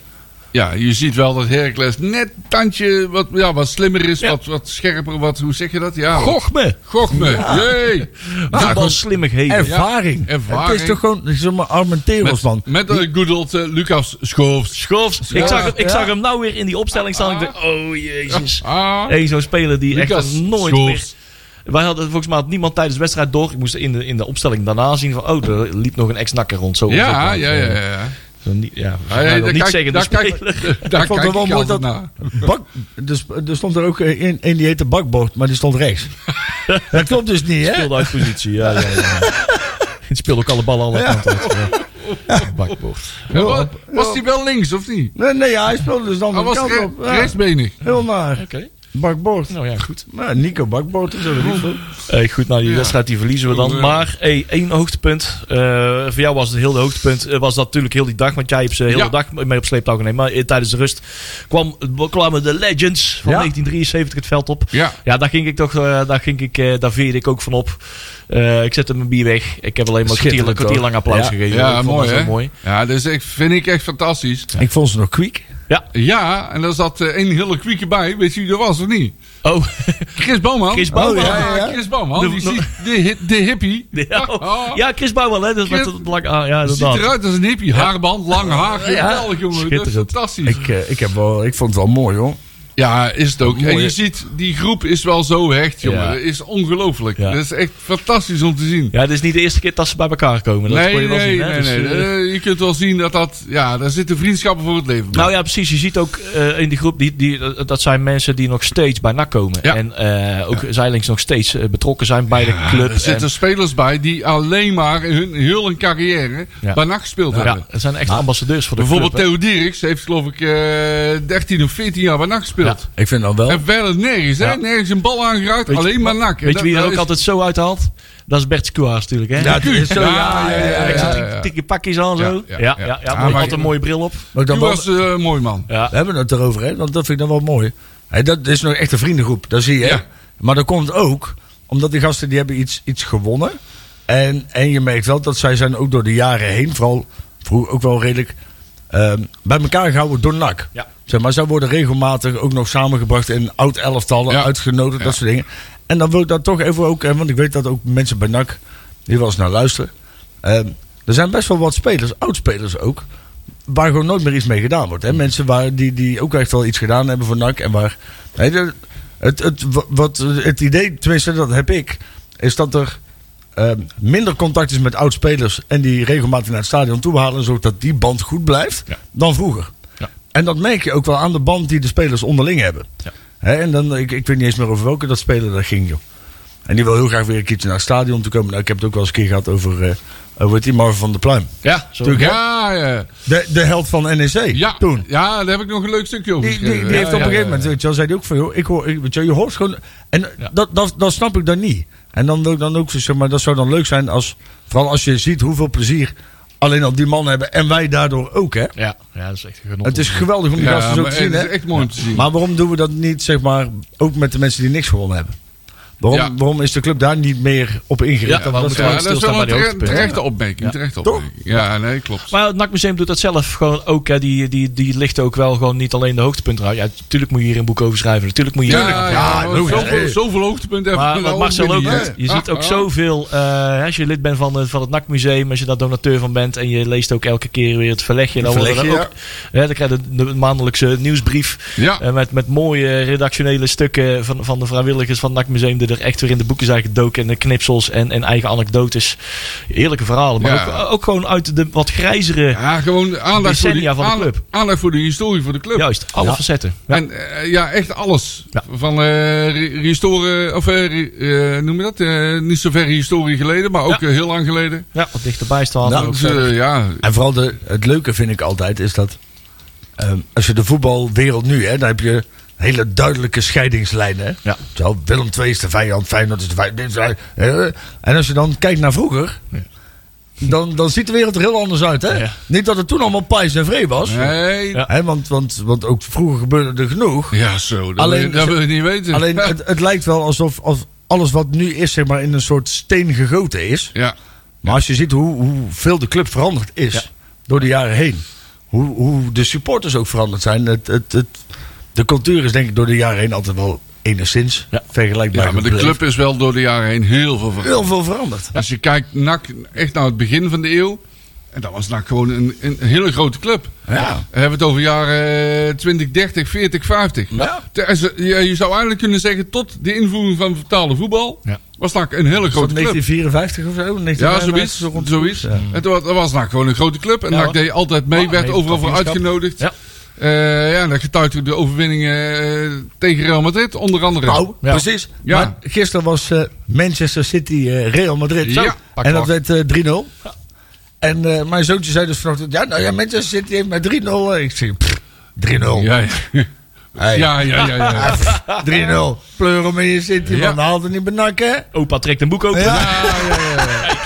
Ja, je ziet wel dat Heracles net een tandje wat, ja, wat slimmer is, Ja. wat, wat scherper, wat, hoe zeg je dat? Ja, Goch me! Gochme, jee! Voetbalslimmigheden. ervaring. ervaring. Het is toch gewoon zeg maar, Armenteros, man. Met, de good old eh, Lucas Schoofs. Schoofs. Ik, Ja. zag, hem- ik Ja. zag hem nou weer in die opstelling staan. Ik dacht, oh jezus. Ah, Eén zo'n speler die Lucas echt nooit meer... Schoofs. Wij hadden volgens mij had niemand tijdens de wedstrijd door. Ik moest in de, in de opstelling daarna zien van... Oh, er liep nog een ex-nakker rond. Zo Ja, ja, het ja, dan. ja. Niet, ja, Ah, ja, ja, daar niet kijk- zeggen de daar kijk- speler. Daar Ik vond kijk het wel mooi dat. naar. Bak, dus, er stond er ook eh, in, in die heette bakbord, maar die stond rechts. dat klopt dus niet, hè? speelde uit positie. Ja, ja, ja. Het speelde ook alle ballen alle kanten uit. Ja. Bakboord. Was die wel links of niet? Nee, nee ja, hij speelde dus de Hij andere was kant op. Ja, rechtsbenig. heel naar. Oké. Bakbord. Nou ja, goed. Nou, Nico zo weet ik veel. Hey, goed, nou die Ja. wedstrijd die verliezen we dan. Ja. Maar hey, één hoogtepunt. eh, voor jou was het heel de hoogtepunt. eh, was dat natuurlijk heel die dag. Want jij hebt ze de hele Ja. dag mee op sleeptouw genomen. Maar eh, tijdens de rust kwam, kwamen de Legends van Ja. 1973 het veld op. Ja. Ja, daar ging ik toch, eh, daar, ging ik, eh, daar veerde ik ook van op. Eh, ik zette mijn bier weg. Ik heb alleen maar een kwartier, lang applaus Ja. gegeven. Ja, ik vond mooi hè? mooi. Ja, is echt, vind ik echt fantastisch. Ik vond ze nog kwiek. Ja. Ja, en er zat eh, één hele kwieke bij. Weet je wie dat was of niet? Oh, Chris Bouwman. Chris Bouwman. Oh, ja, ja, ja. Chris Bouwman. De- Die de- ziet de, de hippie. ja, Oh. ja, Chris Bouwman, hè? Dat is Chris- met. Ah, ja, Ziet eruit als een hippie. Haarband, lang haar. Geweldig, jongen. Dat is Schitterend. fantastisch. Ik, eh, ik, heb wel, ik vond het wel mooi, hoor. Ja, is het ook. Mooi, En je ziet, die groep is wel zo hecht, jongen. Ja. Dat is ongelooflijk. Ja. Dat is echt fantastisch om te zien. Ja, het is niet de eerste keer dat ze bij elkaar komen. Dat kon nee, je wel nee, zien, hè? nee, Dus, nee. eh, Eh, je kunt wel zien dat dat... Ja, daar zitten vriendschappen voor het leven. bij. Nou ja, precies. Je ziet ook eh, in die groep, die, die, dat zijn mensen die nog steeds bij NAC komen. Ja. En ook Zeilings nog steeds betrokken zijn bij de club. er zitten En- spelers bij die alleen maar hun hun carrière bij NAC gespeeld hebben. ja, het zijn echt ambassadeurs voor de Bijvoorbeeld club. hè. Theo Dieriks heeft geloof ik eh 13 of 14 jaar bij NAC gespeeld. Ik vind dan wel. En verder nergens, hè? Ja. Nergens een bal aangeraakt, alleen maar NAC. En Weet dat- je wie er dat ook is- altijd zo uithaalt? Dat is Bert Skuaars natuurlijk. Hè? Ja, is zo, Ja, pakjes aan zo. Ja, Ja, ja, ja, ja. ja, Ja, mooi, maar- altijd een mooie bril op. Wel- was eh, een mooi man. Ja. We hebben het erover, hè? Want dat vind ik dan wel mooi. Dat is nog echt een vriendengroep, dat zie je. Maar dat komt ook omdat die gasten die hebben iets, iets gewonnen. En, en je merkt wel dat zij zijn ook door de jaren heen, vooral vroeger ook wel redelijk bij elkaar gehouden door NAC. Ja. Zeg maar, zij worden regelmatig ook nog samengebracht in oud elftallen, Ja. uitgenodigd, Ja. dat soort dingen. En dan wil ik dat toch even ook, hè, want ik weet dat ook mensen bij NAC die wel eens naar luisteren. Ehm, er zijn best wel wat spelers, oudspelers ook, waar gewoon nooit meer iets mee gedaan wordt. Hè? Mensen waar, die, die ook echt wel iets gedaan hebben voor NAC. En waar, nee, het, het, wat, het idee, tenminste dat heb ik, is dat er ehm, minder contact is met oudspelers en die regelmatig naar het stadion toe halen, zodat die band goed blijft, Ja. dan vroeger. Ja. En dat merk je ook wel aan de band die de spelers onderling hebben. Ja. Hè, en dan, ik, ik weet niet eens meer over welke dat speler dat ging, joh. En die wil heel graag weer een keertje naar het stadion te komen. Nou, ik heb het ook wel eens een keer gehad over, eh over die Marvin van der Pluim. Ja, zo. Ja, ja. De, de held van NEC. Ja, Toen. ja, daar heb ik nog een leuk stukje over Die, die, die heeft op een gegeven moment, weet je wel, zei hij ook van, joh, ik hoor, ik, weet je, je hoort gewoon, en dat, dat, dat snap ik dan niet. En dan wil ik dan ook, zo, zeg maar, dat zou dan leuk zijn als, vooral als je ziet hoeveel plezier alleen al die mannen hebben en wij daardoor ook, hè. Ja, ja, dat is echt genot. Het is geweldig om die gasten zo te zien, het hè. is echt mooi om te zien. Maar waarom doen we dat niet, zeg maar, ook met de mensen die niks gewonnen hebben? Waarom, Ja. waarom is de club daar niet meer op ingericht? Ja, Dat we moeten ja, we dat is wel bij een de tere- hoogtepunten. terechte opmerking. Ja. Terechte Toch? opmerking. Ja, nee, klopt. Maar het NAC-museum doet dat zelf gewoon ook. Hè. Die, die, die lichten ook wel gewoon niet alleen de hoogtepunten uit. Ja, natuurlijk moet je hier een boek over schrijven. Natuurlijk moet je Ja, hier... ja, ja, maar logisch. zoveel, zoveel hoogtepunten hebben Maar we wat nou Marcel ook niet, je ziet ook zoveel, eh, als je lid bent van het, van het NAC-museum, als je daar donateur van bent en je leest ook elke keer weer het verlegje, dan, verlegje, er ook, hè, dan krijg je de, de maandelijkse nieuwsbrief Ja. eh, met, met mooie redactionele stukken van, van de vrijwilligers van het NAC-museum er echt weer in de boeken zijn gedoken en de knipsels en, en eigen anekdotes. Heerlijke verhalen, maar Ja. ook, ook gewoon uit de wat grijzere, Ja, gewoon aandacht voor, die, Decennia van de aandacht- club. aandacht voor de historie voor de club. juist, alle Ja. facetten. Ja. En eh, ja, echt alles. Ja. Van eh restoren, of eh, eh, noem je dat? Eh, niet zo ver historie geleden, maar ook Ja. eh, heel lang geleden. ja, wat dichterbij staan. Nou, ook Dus, eh, ja, En vooral de, het leuke vind ik altijd is dat ehm, als je de voetbalwereld nu, hè, dan heb je hele duidelijke scheidingslijnen. Hè? Ja. Zo, Willem II is de vijand, Feyenoord is de vijand. hè. En als je dan kijkt naar vroeger, dan, dan ziet de wereld er heel anders uit. Hè? Ja. Niet dat het toen allemaal pijs en vree was. nee. Hè, want, want, want ook vroeger gebeurde er genoeg. Ja, zo. Dat, Alleen- wil, je- dat wil je niet weten. Alleen het, het lijkt wel alsof, of alles wat nu is, zeg maar, in een soort steen gegoten is. ja. Maar als je ziet hoe, hoeveel de club veranderd is door de jaren heen. Hoe, hoe de supporters ook veranderd zijn. Het, het, het, de cultuur is denk ik door de jaren heen altijd wel enigszins Ja. vergelijkbaar ja, maar de club is wel door de jaren heen heel veel veranderd. Heel veel veranderd. Als je kijkt NAC echt naar het begin van de eeuw. En dan was NAC gewoon een, een hele grote club. Ja. Dan hebben we het over jaren 20, 30, 40, 50. Ja. Als- Je, zou eigenlijk kunnen zeggen, tot de invoering van vertaalde voetbal... Ja. was NAC een hele dat grote club. 1954 of zo? Ja, 1955, zoiets. zoiets. Ja. En toen was, NAC gewoon een grote club. En Ja, NAC deed altijd mee, Ah, werd overal voor uitgenodigd. Ja. Eh, ja, en dat getuigt ook de overwinningen eh, tegen Real Madrid, onder andere. Nou, Ja. precies. Ja. Maar gisteren was eh, Manchester City eh, Real Madrid. Ja. Zo. En dat werd eh, 3-0. En eh, mijn zoontje zei dus vanochtend... Ja, nou ja, Manchester City heeft met 3-0... eh, Ik zeg, pff, 3-0. Ja, ja. Hey. ja, ja, ja, ja. 3-0. Pleur om in je City, Ja. man. Haal het niet benakken. Opa trekt een boek open. Ja. Ja, ja, ja.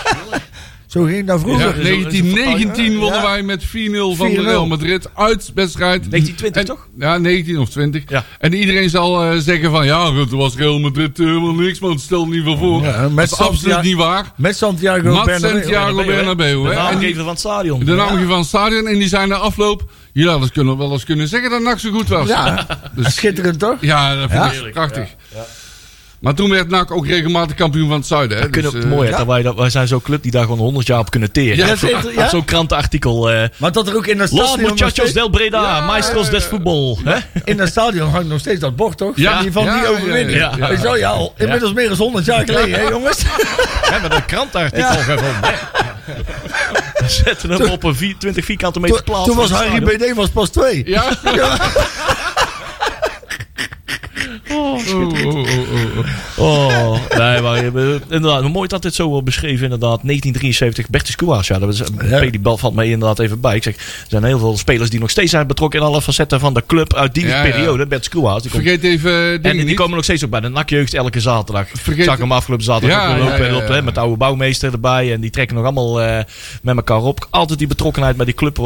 Zo ging dat Ja, vroeger. 1919 wonnen Ja. wij met 4-0 van 4-0. Real Madrid. Uitwedstrijd. 1920 En- toch? Ja, 19 of 20. Ja. En iedereen zal eh, zeggen van... Ja, het was Real Madrid helemaal niks, man. Stel niet van voor. Ja, met dat is absoluut niet waar. Met Santiago Bernabeu. Santiago Bernabeu. De hè. En die- naamgever van het stadion. de naamgever van het stadion. En die zijn na afloop... Jullie hadden kunnen wel eens kunnen zeggen dat NAC zo goed was. Ja, Dus- schitterend toch? Ja, dat vind Ja. ik prachtig. Maar toen werd NAC ook regelmatig kampioen van het zuiden. Hè? Dat kunnen Dus, ook eh, mooi, hè, ja. dat wij, dat, wij zijn zo'n club die daar gewoon 100 jaar op kunnen teren. Ja, dat. Zo'n krantenartikel. eh Maar dat er ook in het Los stadion... nog muchachos del Breda, Ja, maestros des ja. voetbal. hè? In het stadion hangt nog steeds dat bord, toch? Ja. Van die, van Ja, die overwinning. ja, wel, ja, al inmiddels meer dan 100 jaar geleden, hè jongens? Ja, met een krantenartikel Ja. gewoon. zetten hem op een vier- 20 vierkante meter plaats. toen was Harry. BD was pas twee. Ja. Oh, oh, oh, nee, maar je bent- inderdaad, mooi dat dit zo wordt beschreven. Inderdaad, 1973, Bertus Kouwaas. Ja, dat was, Ja. die bal valt mij inderdaad even bij. Ik zeg, er zijn heel veel spelers die nog steeds zijn betrokken in alle facetten van de club uit die Ja, periode. Bertus komt- Vergeet even eh, en die niet. komen nog steeds ook bij de nakjeugd elke zaterdag. Vergeet- Ik zag hem afgelopen zaterdag Ja, lopen, hè, met de oude bouwmeester erbij. En die trekken nog allemaal eh, met elkaar op. Altijd die betrokkenheid bij die club eh,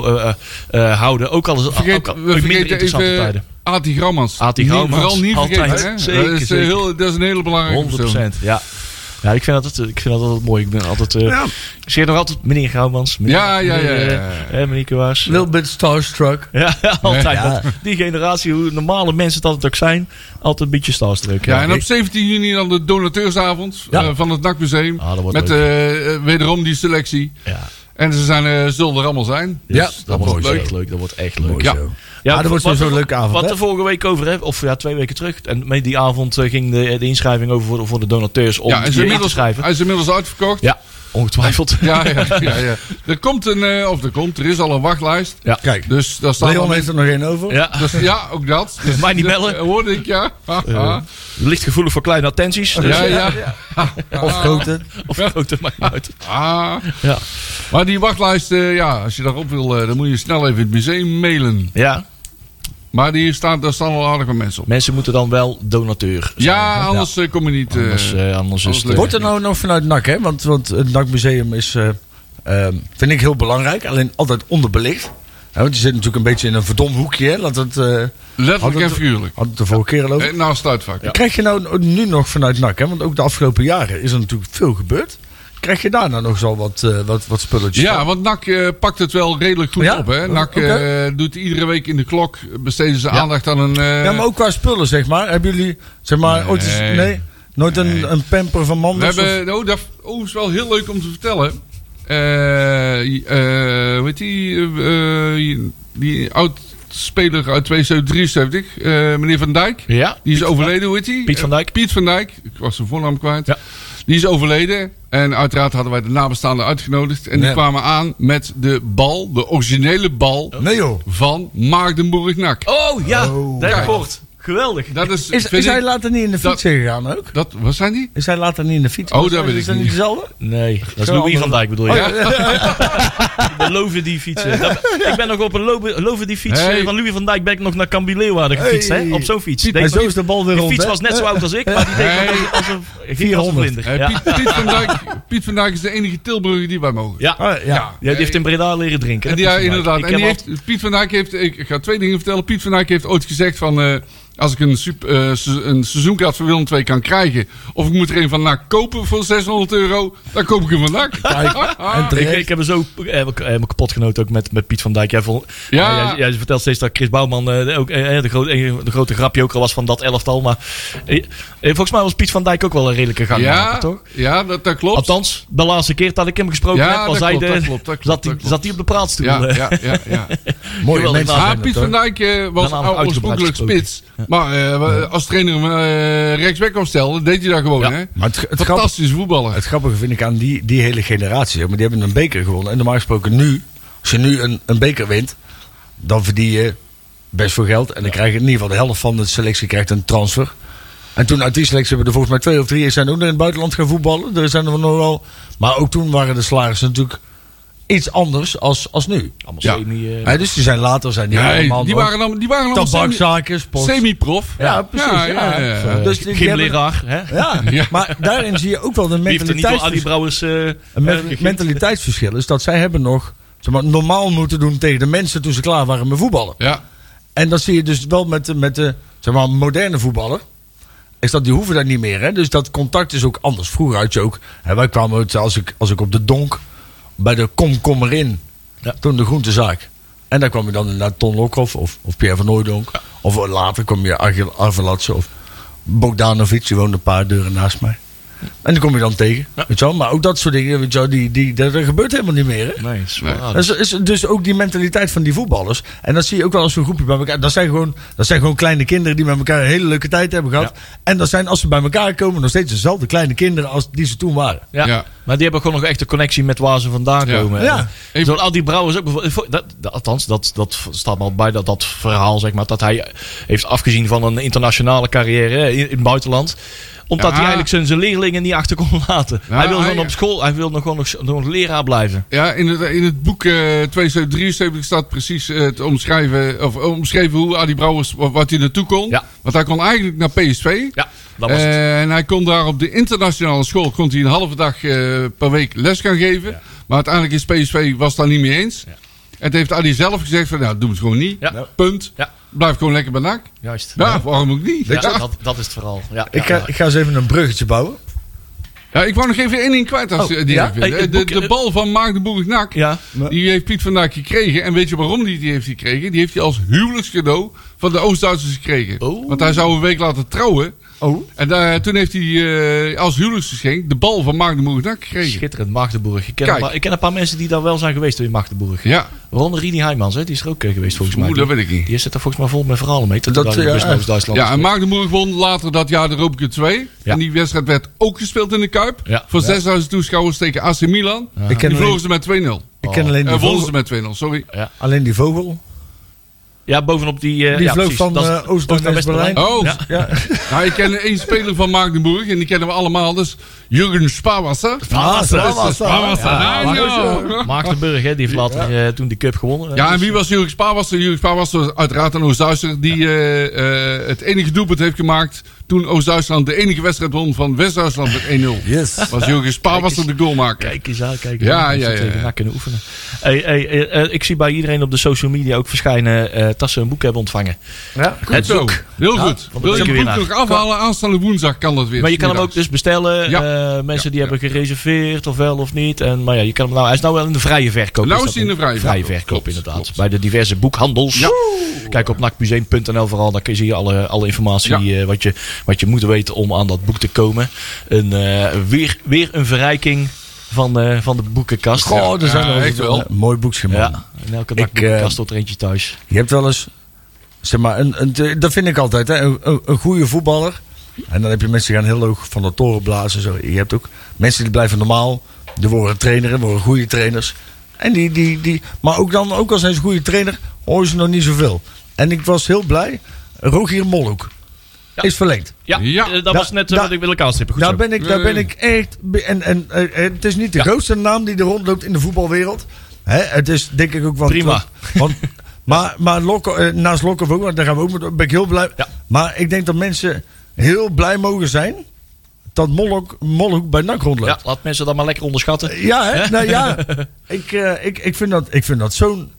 eh, eh, houden. Ook al, Vergeet, ook al we in minder interessante even tijden. Ati Grammans. Ati Niet- Grammans, Vooral niet vergeten. altijd. hè? Zeker, dat, is, eh, zeker. heel, dat is een hele belangrijke 100 persoon. Ja. Ja, ik vind dat, het- ik vind dat altijd mooi. Ik ben altijd... eh Ja. Ik zeg nog altijd meneer Gouwmans. Meneer, Ja, ja, ja, meneer, ja, eh, eh, meneer Kwaas. Little bit starstruck. Ja, altijd. Ja. Dat- Die generatie, hoe normale mensen het altijd ook zijn, altijd een beetje starstruck. Ja, en op ik- 17 juni dan de donateursavond Ja. eh, van het NAC-museum. Ah, dat wordt met eh, eh, wederom die selectie. ja. En ze zijn, eh, zullen er allemaal zijn. Dus Ja, dat, dat wordt wordt echt leuk. Dat wordt echt leuk. Mooi Ja. zo. Ja, Ah, dat wordt sowieso een wat- leuke avond, Wat hè? de vorige week over, hè, of ja, twee weken terug. En met die avond eh, ging de, de inschrijving over voor de, voor de donateurs om Ja, is, je in te inmiddels, schrijven. hij is inmiddels uitverkocht. Ja, ongetwijfeld. Ja, ja, ja, ja. Er komt een, eh, of er komt, er is al een wachtlijst. Ja. Kijk, Dus daar staan Leon al heeft er nog één over. Ja. dus, ja, ook dat. Dus, Mij niet dat, bellen. eh, hoorde ik, ja. Ha, Eh, licht gevoelig voor kleine attenties. Dus, ja, ja. Of grote. Of grote, maakt niet uit. Ah. Ja. Maar die wachtlijst, eh, ja, als je daarop wil, eh, dan moet je snel even het museum mailen. ja, Maar die staat, daar staan al aardig wat mensen op. mensen moeten dan wel donateur zijn. Ja, anders eh, kom je niet... eh, Anders, eh, anders is anders het... Wordt er nou nog vanuit NAC, hè? Want, want het NAC-museum is, eh, ehm, vind ik heel belangrijk. Alleen altijd onderbelicht. Ja, want je zit natuurlijk een beetje in een verdom hoekje, hè? Laat het, eh letterlijk en figuurlijk. had het de vorige keer al over. Naast het uitvak. Krijg je nou nu nog vanuit NAC, hè? Want ook de afgelopen jaren is er natuurlijk veel gebeurd. Krijg je daar nou nog zo wat, eh, wat, wat spulletjes Ja, van? want NAC eh, pakt het wel redelijk goed Ja? op. Hè? NAC eh, doet iedere week in de klok, besteden ze aandacht aan een... eh, Ja, maar ook qua spullen, zeg maar. Hebben jullie, zeg maar, Nee. ooit eens, nee, nooit Nee. een, een pamper van We Manders? of- hebben, oh, dat oh, is wel heel leuk om te vertellen. Eh eh hoe heet die? die oud-speler uit 2073, eh, meneer Van Dijk. Ja, Die is overleden, hoe heet die? Piet van Dijk. Piet van Dijk. Ik was zijn voornaam kwijt. Ja. Die is overleden. En uiteraard hadden wij de nabestaanden uitgenodigd. En die kwamen aan met de bal, de originele bal Nee joh. van Maagdenburg NAC. Oh ja, Oh. dat Geweldig. Dat is, Is, hij ik- later niet in de dat- fiets gegaan ook? dat, wat zijn die? Is hij later niet in de fiets? Oh, gegaan? dat weet Is ik dat niet. dezelfde? Nee, dat is Zo Louis van Dijk bedoel je. Oh, Ja. De Loven die fietsen. Dat- ik ben nog op een Loven, Loven die fiets Hey. van Louis van Dijk ben ik nog naar Cambileeuwarden gefietst. Hey. Hè? Op zo'n fiets. En Denk zo is de bal weer die rond, fiets hè? was net zo oud als ik, maar die deed Hey. nog als een, ging als een 400. Ja. Piet, Piet, van Dijk, Piet van Dijk is de enige Tilburger die wij mogen. Ja. Ah, ja. Ja, die heeft in Breda leren drinken. En die, ja, Piet inderdaad. En die heeft, Piet van Dijk heeft, ik, ik ga twee dingen vertellen. Piet van Dijk heeft ooit gezegd van, eh, als ik een, sup- eh, se- een seizoenkaart voor Willem II kan krijgen, of ik moet er een van NAC kopen voor 600 euro, dan koop ik hem van NAC. Kijk, en Ik, ik heb er zo eh, me- me kapot genoten ook met, met Piet van Dijk. Jij, Ja. jij, jij vertelt steeds dat Chris Bouwman eh, ook, de, grote, de grote grapje ook al was van dat elftal. Maar volgens mij was Piet van Dijk ook wel een redelijke gang ja, toch? ja dat, dat klopt. Althans, de laatste keer dat ik hem gesproken Ja, heb, was dat hij klopt, de, dat klopt, dat klopt, zat, hij, dat klopt. zat hij op de praatstoel. Ja, ja, ja. Ah, Piet van. Dijk was oorspronkelijk spits. Maar eh, als trainer hem eh, rechtsback opstelde, deed hij dat gewoon. Ja. Hè? Maar het, Fantastische voetballer. het grappige vind ik aan die, die hele generatie, maar die hebben een beker gewonnen. En normaal gesproken nu, als je nu een, een beker wint, dan verdien je best veel geld. En dan krijg je in ieder geval de helft van de selectie krijgt een transfer. En toen uit die selectie hebben er volgens mij twee of drie zijn ook in het buitenland gaan voetballen. Er zijn er nog wel. Maar ook toen waren de salarissen natuurlijk iets anders als, als nu. Allemaal Ja. semi... eh, Ja, dus die zijn later zijn die Nee, allemaal die waren dan, die waren dan semi- tabakzaken, sport. semi-prof. Ja, precies. Ja, Ja, ja, ja, ja. eh, Dus die- hebben-? Ja, Ja. maar daarin zie je ook wel de er mentaliteitsverschil. Brouwers... eh, Een eh, mentaliteitsverschil is dat zij hebben nog zeg maar, normaal moeten doen tegen de mensen toen ze klaar waren met voetballen. Ja. En dat zie je dus wel met, de- met de zeg maar, moderne voetballer. Is dat die hoeven dat niet meer. Hè? Dus dat contact is ook anders. Vroeger had je ook. Hè, wij kwamen uit, als ik, als ik op de donk bij de Komkommerin. Ja. Toen de groentezaak. En daar kwam je dan naar Ton Lokhoff of, of Pierre van Hooijdonk. Of later kwam je Arvelatse of Bogdanovic. Die woonde een paar deuren naast mij. En die kom je dan tegen. Weet je wel? Maar ook dat soort dingen, weet je wel, die, die, dat, dat gebeurt helemaal niet meer. Hè? Nee, is Nee. waar. Dat is, is dus ook die mentaliteit van die voetballers. En dat zie je ook wel als een groepje bij elkaar. Dat zijn gewoon, dat zijn gewoon kleine kinderen die met elkaar een hele leuke tijd hebben gehad. En dat zijn, als ze bij elkaar komen, nog steeds dezelfde kleine kinderen als die ze toen waren. Ja. Ja. Maar die hebben gewoon nog echt een connectie met waar ze vandaan Ja. komen. Ja. En Zo'n Adi Brouwers ook bijvoorbeeld. Dat, dat, althans, dat, dat staat me al bij dat, dat verhaal, zeg maar. Dat hij heeft afgezien van een internationale carrière in het buitenland omdat Ja. hij eigenlijk zijn, zijn leerlingen niet achter kon laten. Ja, hij wil gewoon op school, hij wil nog gewoon nog, nog leraar blijven. Ja, in het, in het boek eh 2073 staat precies eh, te omschrijven, of omschreven hoe Adi Brouwers, wat, wat hij naartoe kon. Want hij kon eigenlijk naar PSV. Ja, dat was het. Eh, en hij kon daar op de internationale school kon hij een halve dag eh, per week les gaan geven. Maar uiteindelijk is PSV was daar niet mee eens. En het heeft Adi zelf gezegd van, nou, doe het gewoon niet. Ja. Punt. Ja. Blijf gewoon lekker bij NAC. Juist. Ja, waarom ook niet? Ja, Ja. dat, dat is het verhaal. Ja, Ik ja, ga, ik ga eens even een bruggetje bouwen. Ja, ik wou nog even één ding kwijt als Oh, je die ja? de, de bal van Maagdenburg Nak, Ja. die heeft Piet vandaag gekregen. En weet je waarom die die heeft gekregen? Die heeft hij als huwelijkscadeau van de Oost-Duitsers gekregen. Oh. Want hij zou een week laten trouwen. Oh. En daar, toen heeft hij eh, als huwelijksgeschenk de bal van Maagdenburg Nak gekregen. Schitterend, Magdeburg. Ik ken, Kijk. een paar, ik ken een paar mensen die daar wel zijn geweest in Magdeburg. Ja, Waaronder Rini Heijmans, hè? die is er ook eh, geweest volgens mij. Oeh, dat weet ik niet. Die is er volgens mij vol met verhalen mee. Dat, dat, ja, naar Oost-Duitsland Ja, en geweest. Maagdenburg won later dat jaar de Europa Cup 2. Ja. En die wedstrijd werd ook gespeeld in de Kuip. Ja. Voor Ja. 6000 toeschouwers tegen AC Milan. Ik ken Die alleen, verloren ze met 2-0. ik ken alleen, Eh die wonnen vogel, ze met 2-0, sorry. alleen die vogel. Ja, bovenop die... eh, Die ja, vloog precies. van is eh, Oost naar West-Berlijn. Oh, Ja. Ja. nou, ik ken één speler van Maagdenburg en die kennen we allemaal. Is Jurgen Ja, nou, ja. ja. Maagdenburg, hè, die heeft later eh, toen die cup gewonnen. Ja, en Dus, wie was Jurgen Spaarwasser? Jurgen Spaarwasser was uiteraard een Oost-Duitser die eh, eh, het enige doelpunt heeft gemaakt toen Oost-Duitsland de enige wedstrijd won van West-Duitsland met 1-0. Yes. Was Jurgen Spaarwasser de goalmaker. Kijk eens aan, kijk eens Ja, aan. ja, ja, kunnen oefenen. Hey, hey, ik zie bij iedereen op de social media ook verschijnen eh dat ze een boek hebben ontvangen. Ja. Goed Het zo. boek. Heel Ja, goed. Wil je het boek nog afhalen? Aanstaande woensdag kan dat weer. Maar je kan hem ook dus bestellen. Ja. eh, mensen die Ja, hebben gereserveerd of wel of niet. En, maar ja, je kan hem nou, hij is nou wel in de vrije verkoop. Nou is hij in de vrije vrije verkoop. inderdaad. klopt. Bij de diverse boekhandels. Ja. Kijk op nakmuseum.nl vooral. Daar kun je zie je alle, alle informatie Ja. eh, wat, je, wat je moet weten om aan dat boek te komen. Een, eh, weer, weer een verrijking van, eh, van de boekenkast. Goh, er zijn Ja, er echt wel. een mooi boekje, man. Ja, in elke Ik, nakboekenkast eh, tot er eentje thuis. Je hebt wel eens, zeg maar, een, een, dat vind ik altijd, hè, een, een, een goede voetballer. En dan heb je mensen die gaan heel hoog van de toren blazen. Zo. Je hebt ook mensen die blijven normaal. Die worden trainer, worden goede trainers. En die, die, die, maar ook, dan, ook al zijn ze een goede trainer, hoor je ze nog niet zoveel. En ik was heel blij. Rogier Molhoek Ja. is verlengd. Ja, Ja. eh, dat Da- was net eh, da- wat ik wilde aanstippen. Goed Daar zo. ben ik, daar Nee. ben ik echt. En, en eh, het is niet de Ja. grootste naam die er rondloopt in de voetbalwereld. Hè, het is denk ik ook wel. Prima. Want, maar maar Lokko, naast want daar gaan we ook met, ben ik heel blij. Ja. Maar ik denk dat mensen heel blij mogen zijn dat Molhoek, Molhoek bij NAC Ja, rondloopt. laat mensen dat maar lekker onderschatten. Ja, hè? Nou, ja. ik, eh, ik, ik vind dat, ik vind dat zo'n.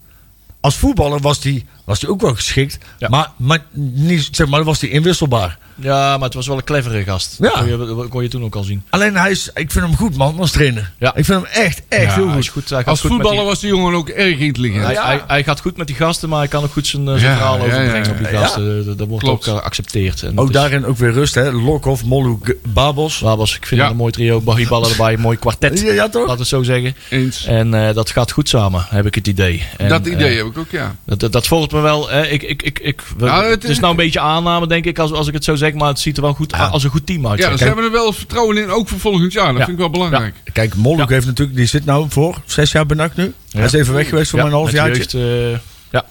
Als voetballer was hij was die ook wel geschikt. Ja. Maar, maar, niet, zeg maar was hij inwisselbaar. Ja, maar het was wel een clevere gast. Ja. Dat kon je, dat kon je toen ook al zien. Alleen hij is, ik vind hem goed man als trainer. Ja. Ik vind hem echt, echt Ja, heel hij goed. Hij Als goed voetballer die- was die jongen ook erg intelligent. Hij, Ja. hij, hij gaat goed met die gasten, maar hij kan ook goed zijn, eh, zijn Ja, verhaal ja, overbrengen ja, op die ja. gasten. Dat, dat wordt Klopt. ook eh, geaccepteerd. En Ook is- daarin ook weer rust, hè? Lokhoff, Molhoek, Babos. Babos, ik vind Ja. het een mooi trio. Barryballen erbij, een mooi kwartet. Ja, ja, toch? Laten we het zo zeggen. Eens. En eh, dat gaat goed samen, heb ik het idee. En, dat idee eh, heb ik ook, ja. dat, dat, dat volgt me wel. Hè. Ik, ik, ik, ik, we- Ja, het het, is- nou een beetje aanname, denk ik, als, als ik het zo zeg. Maar het ziet er wel goed als een goed team uit. Ja, dus hebben we er wel vertrouwen in, ook voor volgend jaar. Dat Ja. vind ik wel belangrijk. Kijk, Molhoek heeft natuurlijk, die zit nou voor zes jaar benakt nu. Hij is even weg geweest voor Ja, een half jeugd, eh, ja,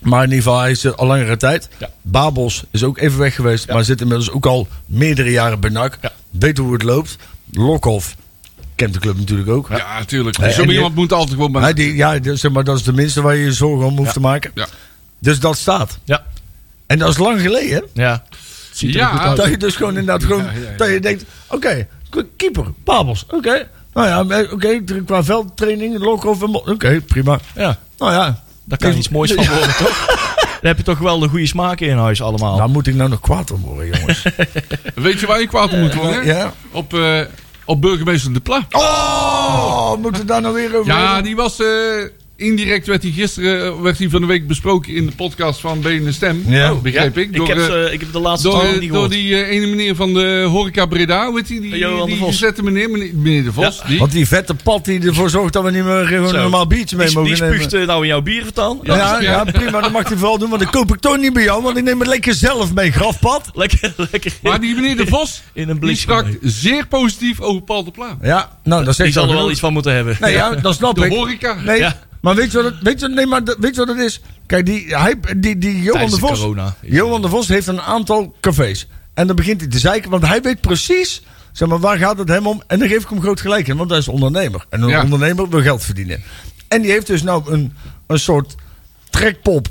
Maar in ieder geval, hij is er al langere tijd. Ja. Babos is ook even weg geweest, maar zit inmiddels ook al meerdere jaren benak. Ja. Weet hoe het loopt. Lokhoff kent de club natuurlijk ook. Ja, natuurlijk. Zo die- iemand moet altijd gewoon bij. Hij, die, ja, zeg maar, dat is de minste waar je je zorgen om hoeft Ja. te maken. Dus dat staat. ja, En dat is lang geleden. ja. Ziet er Ja, goed uit. Dat je dus gewoon inderdaad gewoon, Ja, ja, ja. dat je denkt, oké, keeper, Babels, oké. Nou ja, eh, oké, qua veldtraining, Lokhoff, en oké, prima. Ja, Nou ja, daar kan iets moois van worden, toch? Daar heb je toch wel de goede smaken in huis allemaal. daar moet ik nou nog kwaad om worden, jongens. Weet je waar je kwaad om moet worden? ja. Op, eh, op burgemeester De Pla. Oh, moeten we daar nou weer over Ja, die was... eh, indirect werd hij gisteren eh, werd hij van de week besproken in de podcast van Benen Stem. Ja. Oh, begreep ik. Door, ik, heb, eh, ze- ik heb de laatste door, eh, niet door gehoord. die eh, ene meneer van de Horeca Breda, hoe heet die? Die, Johan de die Vos. gezette meneer, meneer, meneer De Vos. Ja. Die. Want die vette pad die ervoor zorgt dat we niet meer gewoon een normaal biertje mee die, mogen die nemen. spuugt nou in jouw bier vertaan. Ja, ja, Ja. prima, dat mag hij vooral doen, want dat koop ik toch niet bij jou, want ik neem het lekker zelf mee, grafpad. Lekker, lekker. Maar die meneer De Vos, In een die sprak mee. zeer positief over Paul de Pla. Ja, nou, dat Die zegt zal er al wel iets van moeten hebben. Nee, ja, dat snap De ik. horeca. Nee, Ja. Maar weet je wat het, weet je, nee, maar weet je wat het is? Kijk, die, hij, die, die Johan de de Vos. corona. Johan de Vos heeft een aantal cafés. En dan begint hij te zeiken, want hij weet precies, zeg maar, waar gaat het hem om? En dan geef ik hem groot gelijk in, want hij is ondernemer. En een Ja. ondernemer wil geld verdienen. En die heeft dus nou een, een soort trekpop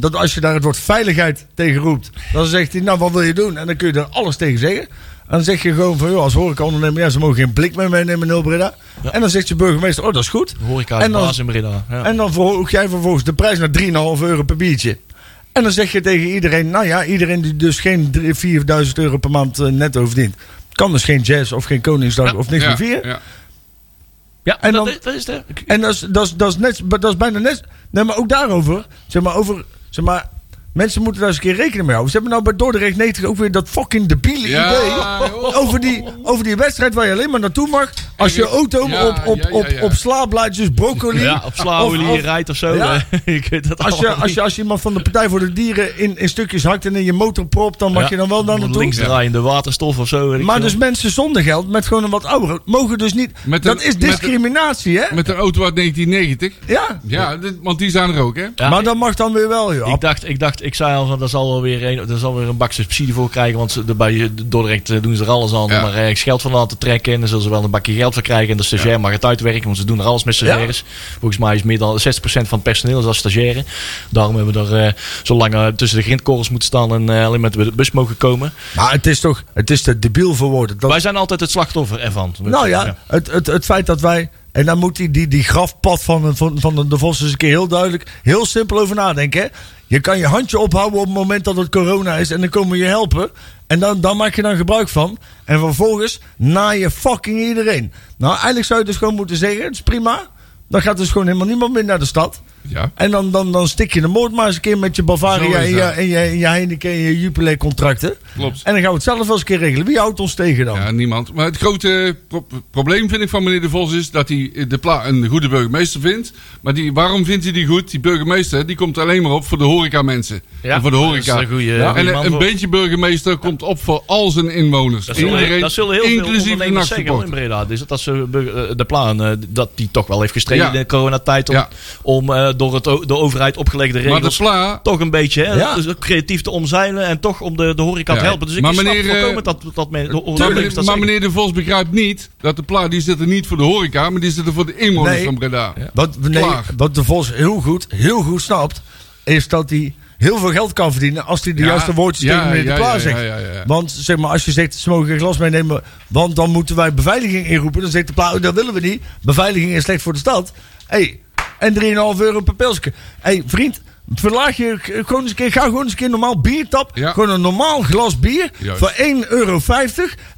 Dat als je daar het woord veiligheid tegen roept, dan zegt hij, nou, wat wil je doen? En dan kun je er alles tegen zeggen. En dan zeg je gewoon van, joh, als horeca-ondernemer, ja, ze mogen geen blik meer meenemen in Breda. En dan zegt je burgemeester, oh, dat is goed. Horeca En dan- in Breda. Ja. En dan verhoog jij vervolgens de prijs naar 3,5 euro per biertje. En dan zeg je tegen iedereen, nou ja, iedereen die dus geen 3.000, 4.000 euro per maand eh, netto verdient. kan dus geen jazz of geen Koningsdag Ja. of niks Ja, meer vieren. ja. Ja, En dat, dan- is- dat is de... En dat is, dat, is, dat, is net, dat is bijna net. Nee, maar ook daarover. Zeg maar, over. Zeg maar, mensen moeten daar eens een keer rekening mee houden. Ze hebben nou bij Dordrecht 90 ook weer dat fucking debiele Ja, idee. joh. Over die, over die wedstrijd waar je alleen maar naartoe mag. Als je auto Ja, op, op, op, op slaablaadjes, broccoli. Ja, op slaolie of- of- rijdt of zo. Ja. ik weet dat Als je, als, je, als je iemand van de Partij voor de Dieren in, in stukjes hakt en in je motor propt, dan mag je dan wel naar naartoe. Linksdraaiende waterstof of zo. Maar dus mensen zonder geld, met gewoon een wat ouder, mogen dus niet. Met dat een- is discriminatie, hè? Met een auto uit 1990. Ja. Ja, want die zijn er ook, hè? Maar dat mag dan weer wel, joh. Ik dacht, ik dacht, ik zei al van, daar zal wel weer een, daar zal weer een bak subsidie voor krijgen. Want ze, bij Dordrecht eh, doen ze er alles aan om er ergens geld van aan te trekken. En dan zullen ze wel een bakje geld voor krijgen. En de stagiair mag het uitwerken, want ze doen er alles met stagiaires. Volgens mij is meer dan 60% van het personeel is als stagiaire. Daarom hebben we er eh, zo lang eh, tussen de grindkorrels moeten staan en eh, alleen met de bus mogen komen. Maar het is toch, het is te debiel voor woorden. Dat, Wij zijn altijd het slachtoffer ervan. nou ja, Het, het, het feit dat wij. En dan moet die, die, die grafpad van, van, van de, Vos eens een keer heel duidelijk, heel simpel over nadenken. Hè? Je kan je handje ophouden op het moment dat het corona is en dan komen we je helpen. En dan, dan maak je dan gebruik van. En vervolgens naai je fucking iedereen. Nou, eigenlijk zou je dus gewoon moeten zeggen: het is prima. Dan gaat dus gewoon helemaal niemand meer naar de stad. Ja. En dan, dan, dan stik je de moord maar eens een keer met je Bavaria en je, dat. en, je, en je Heineken en je Jupiler contracten. Klopt. En dan gaan we het zelf wel eens een keer regelen. Wie houdt ons tegen dan? Ja, niemand. Maar het grote pro- probleem vind ik van meneer De Vos is dat hij de Pla een goede burgemeester vindt. Maar die, waarom vindt hij die goed? Die burgemeester die komt alleen maar op voor de horeca mensen. Ja, en voor de dat is horeca. een Ja. En een, beetje burgemeester komt op voor al zijn inwoners. Dat zullen, Iedereen, dat zullen heel veel inclusief de ondernemers zeggen in. Breda. Dus dat ze eh, de plan, eh, dat die toch wel heeft gestreden Ja. in de coronatijd om, Ja. om eh, door het, de overheid opgelegde Maar de regels Pla, toch een beetje hè, Ja. dus ook creatief te omzeilen en toch om de, de horeca te helpen. Dus ik Maar snap meneer, eh, voorkomen dat, dat men, de maar, ondernemers meneer, dat maar zeggen. meneer De Vos begrijpt niet dat de Pla die zit er niet voor de horeca, maar die zit er voor de inwoners Nee. van Breda. Wat, nee, wat de Vos heel goed, heel goed snapt, is dat hij heel veel geld kan verdienen als hij de Ja, juiste woordjes ja, tegen meneer ja, de Pla ja, zegt. ja, ja, ja. Want zeg maar, als je zegt, ze mogen geen glas meenemen, want dan moeten wij beveiliging inroepen. Dan zegt de Pla, oh, dat willen we niet. Beveiliging is slecht voor de stad. Hey, en 3,5 euro per pilsje. hey, vriend, verlaag je gewoon eens een keer, ga gewoon eens een keer normaal bier tap. Ja. Gewoon een normaal glas bier Juist. voor 1,50 euro.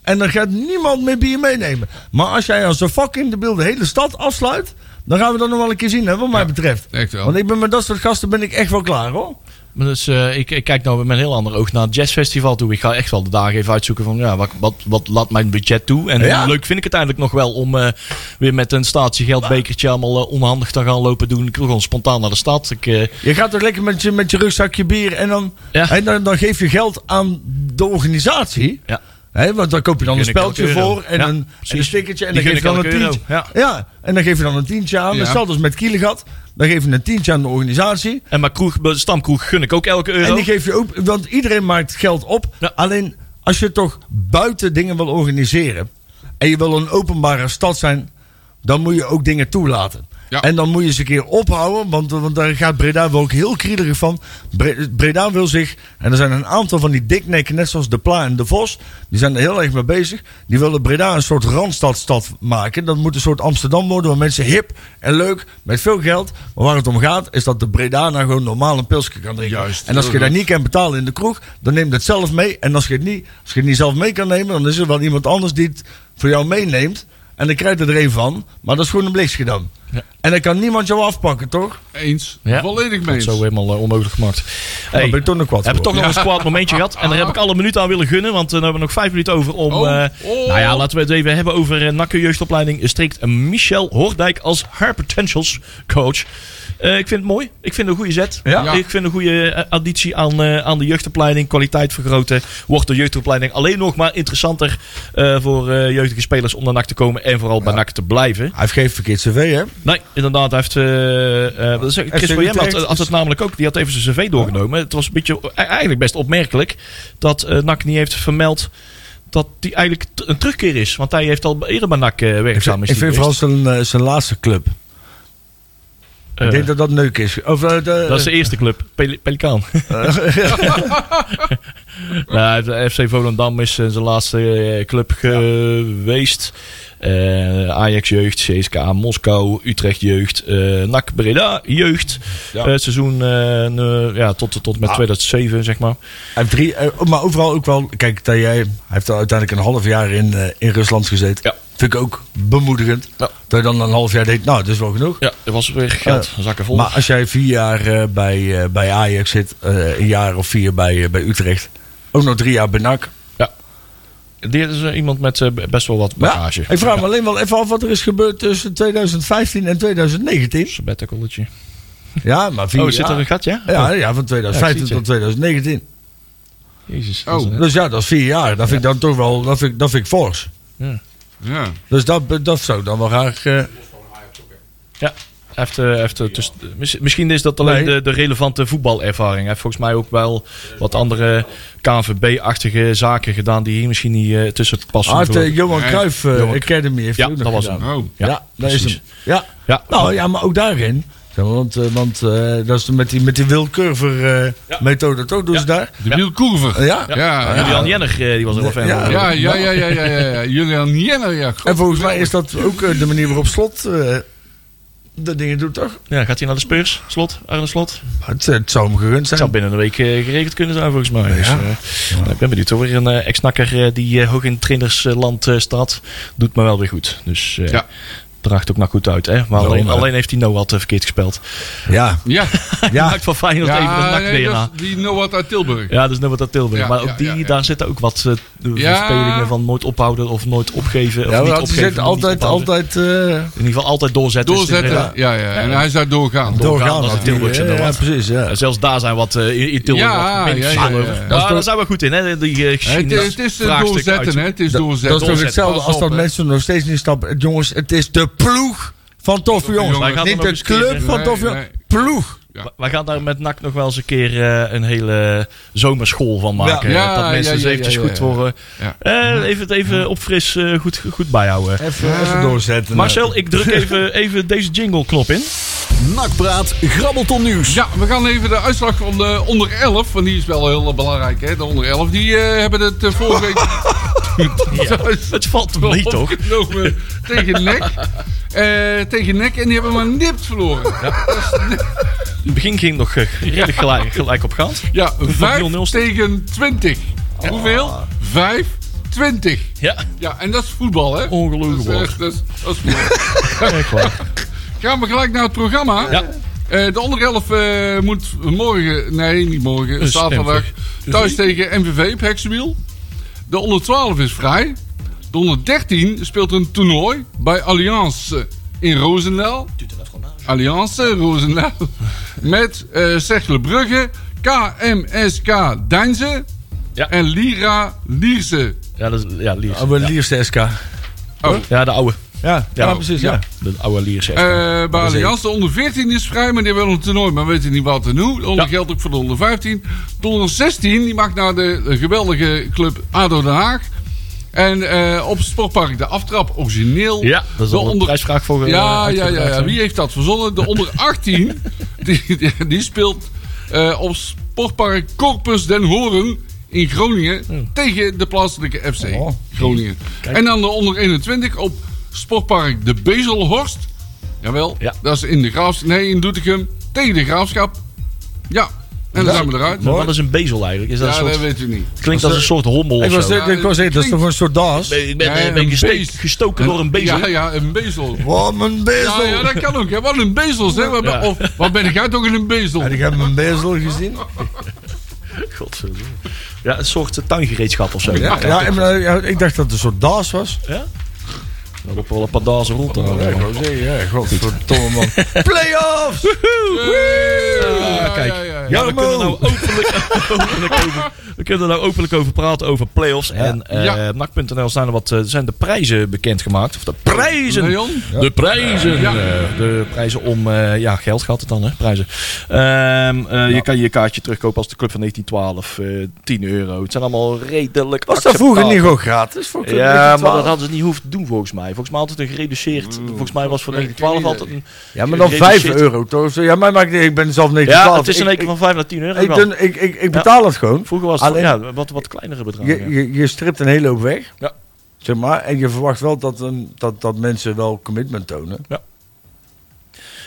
En dan gaat niemand meer bier meenemen. Maar als jij als een fucking de beeld de hele stad afsluit, dan gaan we dat nog wel een keer zien, hè, wat mij betreft. Echt wel. Want ik ben met dat soort gasten ben ik echt wel klaar, hoor. Dus, eh, ik, ik kijk nou met een heel ander oog naar het jazzfestival toe. Ik ga echt wel de dagen even uitzoeken van ja, wat, wat, wat laat mijn budget toe. En Ja. leuk vind ik het eigenlijk nog wel om eh, weer met een statiegeldbekertje allemaal eh, onhandig te gaan lopen doen. Ik wil gewoon spontaan naar de stad. Ik, Je gaat toch lekker met je, met je rugzakje bier en dan, Ja. en dan, dan geef je geld aan de organisatie. ja. Hè, want dan koop je dan een euro. voor en, Ja, een, en een stickertje. En dan geef je dan een tientje. euro, Ja. en dan geef je dan een tientje aan. Ja. Stel dus met Kielegat. Dan geef je een tientje aan de organisatie. En mijn kroeg, stamkroeg gun ik ook elke euro. En die geef je ook, want iedereen maakt geld op. Ja. Alleen als je toch buiten dingen wil organiseren. En je wil een openbare stad zijn. Dan moet je ook dingen toelaten. Ja. En dan moet je eens een keer ophouden. Want, want daar gaat Breda wel ook heel krielerig van. Bre- Breda wil zich. En er zijn een aantal van die diknekken. Net zoals De Pla en De Vos. Die zijn er heel erg mee bezig. Die willen Breda een soort randstadstad maken. Dat moet een soort Amsterdam worden. Waar mensen hip en leuk. Met veel geld. Maar waar het om gaat. Is dat de Breda nou gewoon normaal een pilsje kan drinken. Juist, en als je daar niet kan betalen in de kroeg. Dan neem je het zelf mee. En als je het niet, als je het niet zelf mee kan nemen. Dan is er wel iemand anders die het voor jou meeneemt. En dan krijg je er een van. Maar dat is gewoon een blikje dan. Ja. En dan kan niemand jou afpakken, toch? Eens. Ja. Volledig mee Dat eens. is zo helemaal eh, onmogelijk gemaakt. Dan Hey, ben ik toch nog wat we hebben voor. toch nog een squad momentje gehad. En daar heb ik alle minuten aan willen gunnen. Want eh, dan hebben we nog vijf minuten over om... Oh, eh, oh. Nou ja, laten we het even hebben over uh, Nakke jeugdopleiding. Strikt Michel Hoordijk als High Potentials coach. Eh, ik vind het mooi. Ik vind het een goede zet. Ja. Ja. Ik vind een goede eh, additie aan, eh, aan de jeugdopleiding. Kwaliteit vergroten. Wordt de jeugdopleiding alleen nog maar interessanter eh, voor eh, jeugdige spelers om naar NAC te komen. En vooral bij NAC te blijven. Hij heeft geen verkeerd cv, hè? Nee, inderdaad. Hij heeft, eh, eh, dat is- Chris Jem had, had het namelijk ook. Die had even zijn cv doorgenomen. Het was een beetje, e- eigenlijk best opmerkelijk dat eh NAC niet heeft vermeld dat hij eigenlijk een terugkeer is. Want hij heeft al eerder bij NAC eh, Ik werkzaam vind, ik hij vind vooral zijn, zijn laatste club. Ik denk dat dat neuk is. Of, eh, de, Dat is de eerste club, Pel- Pelikaan. nou, de FC Volendam is eh, zijn laatste eh, club geweest. Eh, Ajax jeugd, CSKA Moskou, Utrecht jeugd, eh NAC Breda jeugd. Ja. Eh, het seizoen eh, ja, tot, tot met Ah. 2007, zeg maar. Hij heeft drie, eh, maar overal ook wel. Kijk, dat jij, hij heeft uiteindelijk een half jaar in, eh, in Rusland gezeten. Ja. Vind ik ook bemoedigend. Ja. Dat je dan een half jaar denkt, nou, dat is wel genoeg. Ja, er was weer geld, zakken vol. Maar als jij vier jaar eh, bij, eh, bij Ajax zit, eh, een jaar of vier bij, eh, bij Utrecht. Ook nog drie jaar bij NAC. Dit is eh, iemand met eh, best wel wat bagage. Ja, ik vraag me alleen wel even af wat er is gebeurd tussen 2015 en 2019. Sabbaticaletje. Ja, maar vier Oh, zit er een gat, ja? Ja, ja, van 2015 Ja, ik zie tot 2019. Jezus. Oh. Dus ja, dat is vier jaar. Dat vind ik dan toch wel, dat vind, ik- dat vind ik fors. Ja. Dus dat, dat zou ik dan wel graag... eh, Ja, eh, eh, dus, mis- misschien is dat alleen Nee. de, de relevante voetbalervaring. Hij heeft volgens mij ook wel wat andere KNVB-achtige zaken gedaan die hier misschien niet eh, tussen passen. Ah, eh, Johan Nee. Cruijff Johan- Academy heeft Ja, dat was gedaan. hem. Oh. Ja, Ja, dat is hem. Ja. Ja, Nou ja, maar ook daarin. Want, eh, want eh, dat is met die, met die Will Curver eh, Ja. methode toch doen ze daar? De Biel Koever. Ja. Ja, ja. Julian Jenner eh, die was er wel fan Ja. van. Ja, ja, ja, ja, ja, ja, ja. Julian Jenner, ja. God. En volgens mij is dat ook de manier waarop Slot eh, de dingen doet, toch? Ja, gaat hij naar de Spurs? Slot? Arne Slot? Het, het zou hem gegund Het zijn. zou binnen een week eh, geregeld kunnen zijn volgens mij. Dus, Ja. eh, nou, ik ben benieuwd. Hoor. Weer een ex-nakker die hoog in het trainersland staat. Doet me wel weer goed. Dus eh Ja. Draagt ook nog goed uit. Hè? Maar alleen, hè. alleen heeft hij Noah te verkeerd gespeeld. Ja, Ja, ja. Maakt van Feyenoord even een ja nee, is die Noah uit Tilburg. Ja, dat is dat Tilburg. Ja, maar ook ja, die, ja, ja. daar zitten ook wat eh, de Ja. verspelingen van nooit ophouden of nooit opgeven. Of ja niet want opgeven, ze zit niet altijd, altijd eh, In ieder geval altijd doorzetten. Doorzetten. het, Ja, ja. En hij is daar doorgaan. Doorgaan, doorgaan. dat Tilburgse eh, Ja, precies, ja. eh, zelfs daar zijn wat eh, in Tilburg Ja, ja, ja, ja, ja. Maar daar zijn we goed in, hè? Die uh, Het, het is eh, doorzetten, hè. Het is Dat, doorzetten. dat is doorzetten. hetzelfde als dat mensen nog steeds niet stappen. Jongens, het is de ploeg van Toffe Jongens. Jongens. Niet de keer, club van Toffe nee. Jongens. Ploeg. Wij gaan daar met NAC nog wel eens een keer eh, een hele zomerschool van maken. Ja, dat mensen ja, eens ja, eventjes ja, goed ja. worden. Ja. Eh, even het even op fris eh, goed, goed bijhouden. Even, even doorzetten. Marcel, ik druk even, even deze jingle knop in. Nakpraat, grabbelton nieuws. Ja, we gaan even de uitslag van de onder 11, want die is wel heel belangrijk, hè. De onder 11, die eh, hebben het vorige week Het valt mee toch? opgenomen tegen NEC. Eh, tegen NEC en die hebben maar nipt verloren. In het begin ging het nog eh, redelijk gelijk, gelijk opgaand. Ja, 5 0-0 staat. tegen 20. Hoeveel? 5, 20. Ja, Ja, en dat is voetbal, hè? ongelooflijk. Dat is, eh, dat is, dat is voetbal. Gaan we gelijk naar het programma. Ja. Eh, de onder 11 moet morgen, nee niet morgen, zaterdag thuis tegen MVV op. De onder 12 is vrij. De onder 13 speelt een toernooi bij Alliance in Roosendaal. Alliance Roosendaal. Met eh Cercle Brugge, KMSK Deinze Ja. en Lira Lierse. Ja, dat is, ja, Liers. Oh, de Lierste SK. Oh, Ja, de oude. Ja, ja, precies. Ja. De oude. Eh, bij Allianz, de onder 14 is vrij, maar die wel een toernooi, maar weten niet wat en hoe. Onder Ja. geldt ook voor de onder 15. De onder 16 die mag naar de geweldige club ADO Den Haag. En eh, op het sportpark de aftrap origineel. Ja, dat is de een prijsvraag voor Ja, ja, ja, ja. Wie heeft dat verzonnen? De onder 18 die, die, die speelt op sportpark Corpus Den Horen in Groningen tegen de plaatselijke FC Oh. Groningen. En dan de onder 21 op sportpark De Bezelhorst. Jawel, Ja. dat is in de Graafschap. Nee, in Doetinchem tegen de Graafschap. Ja, en dan zijn we eruit. Maar Wat is een bezel eigenlijk? Is dat Ja, een dat soort, weet u niet. het klinkt als een soort hommel Ik of was, zo. ik was zeggen, dat is toch een soort daas? Ik ben, Ja, een beest. gestoken door een bezel. Ja, ja, een bezel. Wat een bezel. Ja, ja, dat kan ook. Hè. Wat een bezel, zeg. Wat, Ja. of, wat ben jij toch een bezel? En ik heb mijn bezel gezien. Godverdomme. Ja, een soort tuingereedschap of zo. Ja, ja, eh, ja, ik dacht dat het een soort daas was. Ja? Er lopen wel een paar dazen rond. Ja, ik wou zeggen, ja, godverdomme man. Playoffs! Ja, Ja, kijk. ja, ja, Ja, we kunnen, er nou openlijk, openlijk over, we kunnen er nou openlijk over praten, over play-offs. En eh Ja. NAC.nl zijn er wat, eh, zijn de prijzen bekendgemaakt. Of de prijzen! Leon? De prijzen! Ja. Eh, de prijzen om, eh, ja, geld gaat het dan, hè? Prijzen. Ehm, eh, Je kan je kaartje terugkopen als de club van 1912, eh 10 euro. Het zijn allemaal redelijk Was dat vroeger niet gewoon gratis? Voor Club Ja, maar 1912? dat hadden ze niet hoeven te doen volgens mij. Volgens mij altijd een gereduceerd. volgens mij was voor nee, 1912 geen altijd een. Ja, maar dan 5 gereduceerd- euro toch? Ja, mij maakt niet, ik ben zelf Ja, 1912. het is in één keer van 5 naar 10 euro. Ik, ik, ik, ik, ik betaal het gewoon. Vroeger was het Alleen- ja, wat, wat kleinere bedragen. Je, je, je stript een hele hoop weg. Ja. Zeg maar, en je verwacht wel dat, een, dat, dat mensen wel commitment tonen.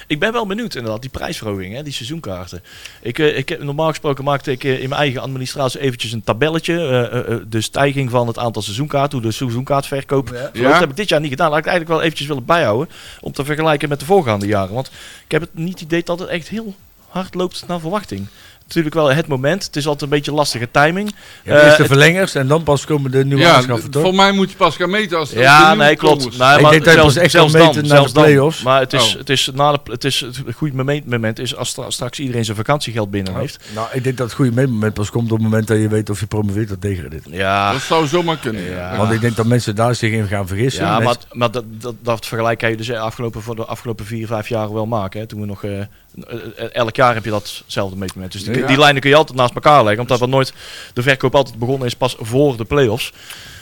Ik ben wel benieuwd inderdaad, die prijsverhoging, hè, die seizoenkaarten. Ik, eh, ik, heb- normaal gesproken maakte ik eh, in mijn eigen administratie eventjes een tabelletje. eh, de stijging van het aantal seizoenkaarten, hoe de seizoenkaartverkoop. Ja. Dat heb ik dit jaar niet gedaan. Had ik eigenlijk wel eventjes willen bijhouden. Om te vergelijken met de voorgaande jaren. Want ik heb het niet het idee dat het echt heel hard loopt naar verwachting. Natuurlijk wel het moment. Het is altijd een beetje lastige timing. Ja, Eh, eerst de het- verlengers en dan pas komen de nieuwe Ja, aanschaffen, toch? voor mij moet je pas gaan meten als Ja, de nieuwe nee, klopt. Nee, Ik maar denk dat zelfs, pas echt zelfs kan dan, meten naar zelfs de dan. play-offs. Maar het is, Oh. het is, na de, het is het goede moment, moment is als stra- straks iedereen zijn vakantiegeld binnen heeft. Nou, ik denk dat het goede moment pas komt op het moment dat je weet of je promoveert of degradeert. Ja, Dat zou zomaar kunnen. Ja. Ja. Want ik denk dat mensen daar zich in gaan vergissen. ja maar, Mensen- maar dat, dat, dat vergelijk kan je dus afgelopen, voor de afgelopen vier, vijf jaar wel maken. Hè. Toen we nog, eh, eh, eh, elk jaar heb je datzelfde meetmoment. Dus die, Ja. die lijnen kun je altijd naast elkaar leggen. Omdat dat nooit, de verkoop altijd begonnen is pas voor de play-offs.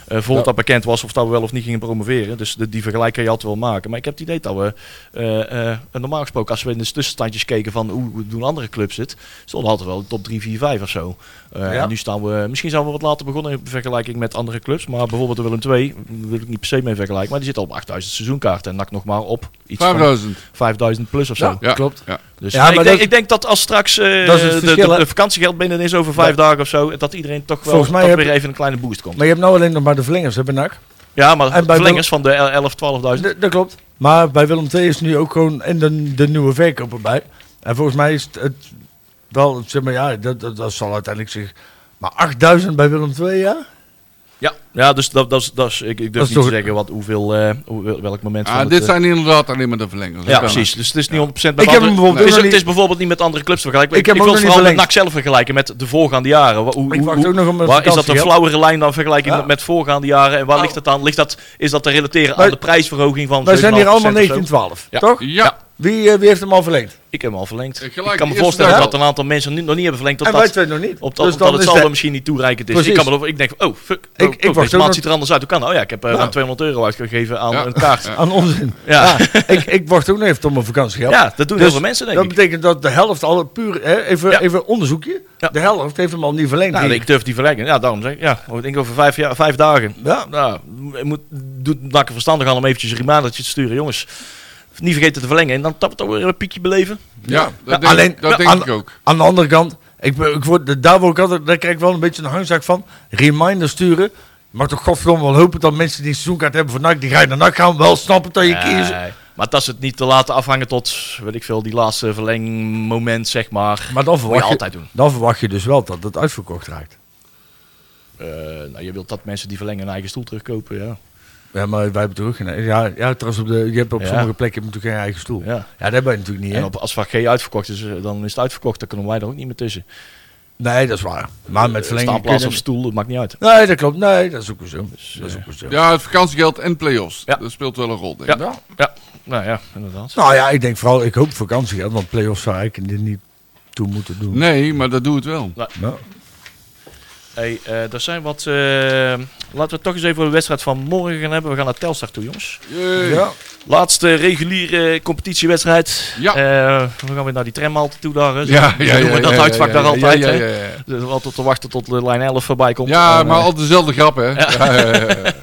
Eh voordat Ja. dat bekend was of dat we wel of niet gingen promoveren. Dus de, die vergelijk kan je altijd wel maken. Maar ik heb het idee dat we, eh, eh, normaal gesproken, als we in de tussenstandjes keken van hoe, doen andere clubs het, stonden we altijd wel top 3, 4, 5 of zo. Eh, Ja. En nu staan we, misschien zijn we wat later begonnen in vergelijking met andere clubs. Maar bijvoorbeeld de Willem 2, wil ik niet per se mee vergelijken. Maar die zit al op 8000 seizoenkaarten en NAC nog maar op iets van 5000. 5000 plus of zo. Ja. Ja, Klopt. Ja. Dus Ja, maar ik, denk, dat- ik denk dat als straks eh, Dat het de, de, de vakantiegeld binnen is over vijf Ja. dagen of zo, dat iedereen toch wel Volgens mij heb- weer even een kleine boost komt. Maar je hebt nou alleen nog maar de verlengers, hebben NAC. Ja, maar En bij verlengers van de 11, 12.000. Dat, dat klopt. Maar bij Willem II is nu ook gewoon en de, de nieuwe verkoper bij. En volgens mij is het, het wel, zeg maar, ja, dat, dat, dat zal uiteindelijk zich... Maar 8000 bij Willem II, ja? Ja, ja dus dat, dat, is, dat is, ik, ik Dat durf is niet te zeggen wat, hoeveel, eh, hoe, welk moment van Ah, dit eh, zijn inderdaad alleen maar de verlengers. Ja, Dat precies. Dus het is niet 100% met Ik heb hem het, is, het is bijvoorbeeld niet met andere clubs vergelijken. Ik Ik, heb ik, hem wil het vooral niet met NAC zelf vergelijken met de voorgaande jaren. Hoe, hoe, Ik wacht hoe- ook nog waar, is dat een flauwere lijn dan vergelijking Ja. met, met voorgaande jaren? En waar Nou, ligt het aan? Ligt dat, is dat te relateren wij- aan de prijsverhoging van Wij zijn hier 7,5% allemaal of zo? 1912, Ja. toch? Ja. Wie, eh, wie heeft hem al verlengd? Ik heb hem al verlengd. Eh, Ik kan me voorstellen dat een aantal mensen nu- nog niet hebben verlengd. en wij twee nog niet. op, dat, dus omdat dan het saldo de- misschien niet toereikend is. Precies. Ik, kan me, ik denk, oh fuck, Ik- oh, ik oh, deze maand nog- ziet er anders uit. Hoe kan dat? Oh ja, ik heb eh, Ja. ruim 200 euro uitgegeven aan Ja. een kaart. Ja. Aan onzin. Ja. Ja. ik, ik wacht ook nog even op mijn vakantiegeld. Ja, dat doen Dus heel veel mensen, denk dat ik. betekent dat de helft al puur, hè, even, Ja. even onderzoekje. Ja. De helft heeft hem al niet verlengd. Nou, Die- ik durf die verlengen. Ja, daarom zeg ik. Ja, ik denk over vijf, jaar, vijf dagen. Ja. Nou, je moet, doet Nakken verstandig aan om eventjes een remindertje te sturen. Jongens, niet vergeten te verlengen. En dan tap het ook weer een piekje beleven. Ja, dat denk, alleen- dat denk aan- ik ook. Aan de andere kant, ik, ben- ik word, daar, word ik altijd, daar krijg ik wel een beetje een hangzak van. Reminder sturen. Mag toch godverdomme wel hopen dat mensen die een seizoenkaart hebben voor NAC, die ga je naar NAC gaan, wel snappen dat je kiest. Nee, maar dat is het niet te laten afhangen tot, weet ik veel, die laatste verlengmoment, zeg maar. Maar dan Moet je verwacht, je, altijd doen. dan verwacht je dus wel dat het uitverkocht raakt. Eh, nou, je wilt dat mensen die verlengen een eigen stoel terugkopen, ja. Ja, maar wij hebben toch. Ja, ja trouwens, op de, je hebt op Ja. sommige plekken heb je natuurlijk geen eigen stoel. Ja, ja. dat hebben wij natuurlijk niet, hè? En op, als vak G uitverkocht is, eh, dan is het uitverkocht. Dan kunnen wij er ook niet meer tussen. Nee, dat is waar. Maar met verlenging Staanplaats kunnen... of stoel, dat maakt niet uit. Nee, dat klopt. Nee, dat is ook zo. dat is eh, ook zo. Ja, het vakantiegeld en play-offs. Ja. Dat speelt wel een rol, denk Ja. ik. Ja. Ja, nou ja, inderdaad. Nou ja, ik denk vooral, ik hoop vakantiegeld, want play-offs zou ik er niet toe moeten doen. Nee, maar dat doet het wel. Ja. Hey, eh, er zijn wat. eh, laten we het toch eens even over de wedstrijd van morgen gaan hebben. We gaan naar Telstar toe, jongens. Ja. Laatste reguliere competitiewedstrijd. Ja. Eh, we gaan weer naar die tramhalte toe daar. hè. Zo- Ja, ja, noemen ja, we dat ja, uitvak ja, daar ja, altijd. Ja, hè. ja, ja, ja. Dus altijd te wachten tot de lijn 11 voorbij komt. Ja, En, maar altijd dezelfde grap, hè? Ja, ja, ja, ja.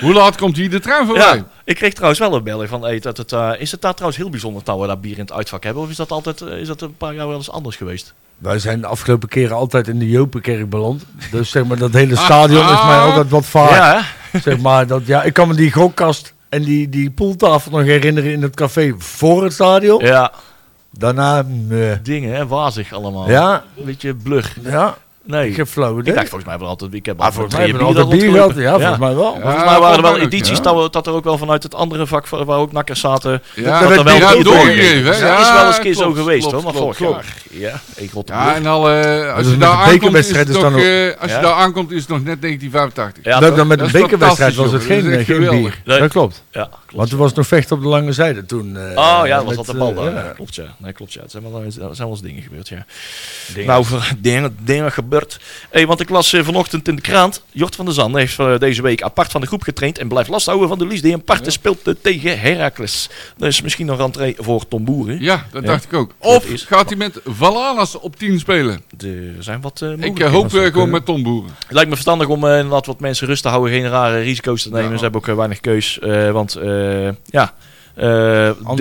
Hoe laat komt hier de trein voorbij? ja, ik kreeg trouwens wel een belling van. Hey, dat het, eh, is het daar trouwens heel bijzonder dat we daar bier in het uitvak hebben? Of is dat altijd is dat een paar jaar wel eens anders geweest? Wij zijn de afgelopen keren altijd in de Jopenkerk beland. Dus zeg maar, dat hele stadion is mij altijd wat vaak. Ja, hè? Zeg maar, dat, ja, ik kan me die gokkast en die, die poeltafel nog herinneren in het café voor het stadion. ja. Daarna, nee. Dingen, hè? Wazig allemaal. Ja, Een beetje blur. ja. Nee. gefloten. Ik dacht volgens mij wel altijd, ik heb Ah, volgens mij drie hebben we altijd bier gehad. Ja, volgens mij wel. Ja. Volgens mij waren er wel edities ja. dat, we- dat er ook wel vanuit het andere vak waar waar ook nakkers zaten. Ja, dat dat er wel doorgegeven? Dat Ja, is wel eens een keer zo geweest klopt, hoor, maar klopt, vorig klopt. jaar. Ja, ik Ja, en al, eh, als je daar de aankomt, is bekerwedstrijd het is dan nog, ook- eh, als je daar aankomt, is het nog net 1985. Ja, dat, dan met is bekerwedstrijd was het geen, geen bier. Dat klopt. ja. Want toen was het nog vechten op de lange zijde. Toen, eh, Oh ja, dat was dat de bal ja. Klopt ja. Nee, klopt ja. Het zijn wel, er zijn wel eens dingen gebeurd, ja. Nou, dingen, dingen gebeurd. Hey, want ik las eh, vanochtend in de krant. Jort van der Zanden heeft eh, deze week apart van de groep getraind en blijft last houden van de Lies die een parte speelt eh, tegen Heracles. Dat is misschien nog rentree voor Tom Boeren. Ja, dat Ja. dacht ik ook. Of is- gaat hij met Valanas op 10 spelen? Er zijn wat Ik hoop gewoon met Tom Boeren. Het lijkt me verstandig om inderdaad wat mensen rust te houden, geen rare risico's te nemen. Ja. Ze hebben ook weinig keus. want ja,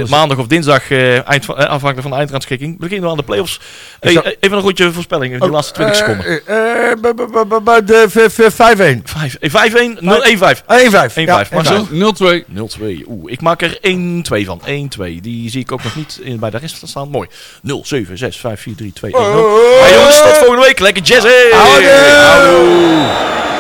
maandag of dinsdag, eh, eind van, eh, afhankelijk van de eindrandschikking, beginnen we aan de play-offs. Hey, eh, even een rondje voorspelling, die Oh, laatste 20 eh, seconden. eh, eh, b- b- b- b- de v- v- 5-1. 5, eh, 5-1, 0-1-5. 1-5. 1-5. Ja, Marcel? 0-2. 0-2. Oeh, ik maak er 1-2 van. 1-2. Die zie ik ook nog niet in, bij de rest staan. Mooi. 0, 7, 6, 5, 4, 3, 2, 1, 0. Hey jongens, tot volgende week. Lekker jazz. hey! Houdoe!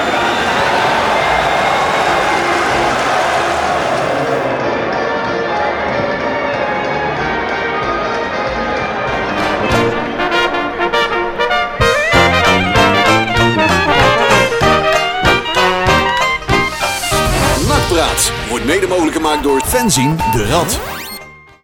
Fenzin de Rad.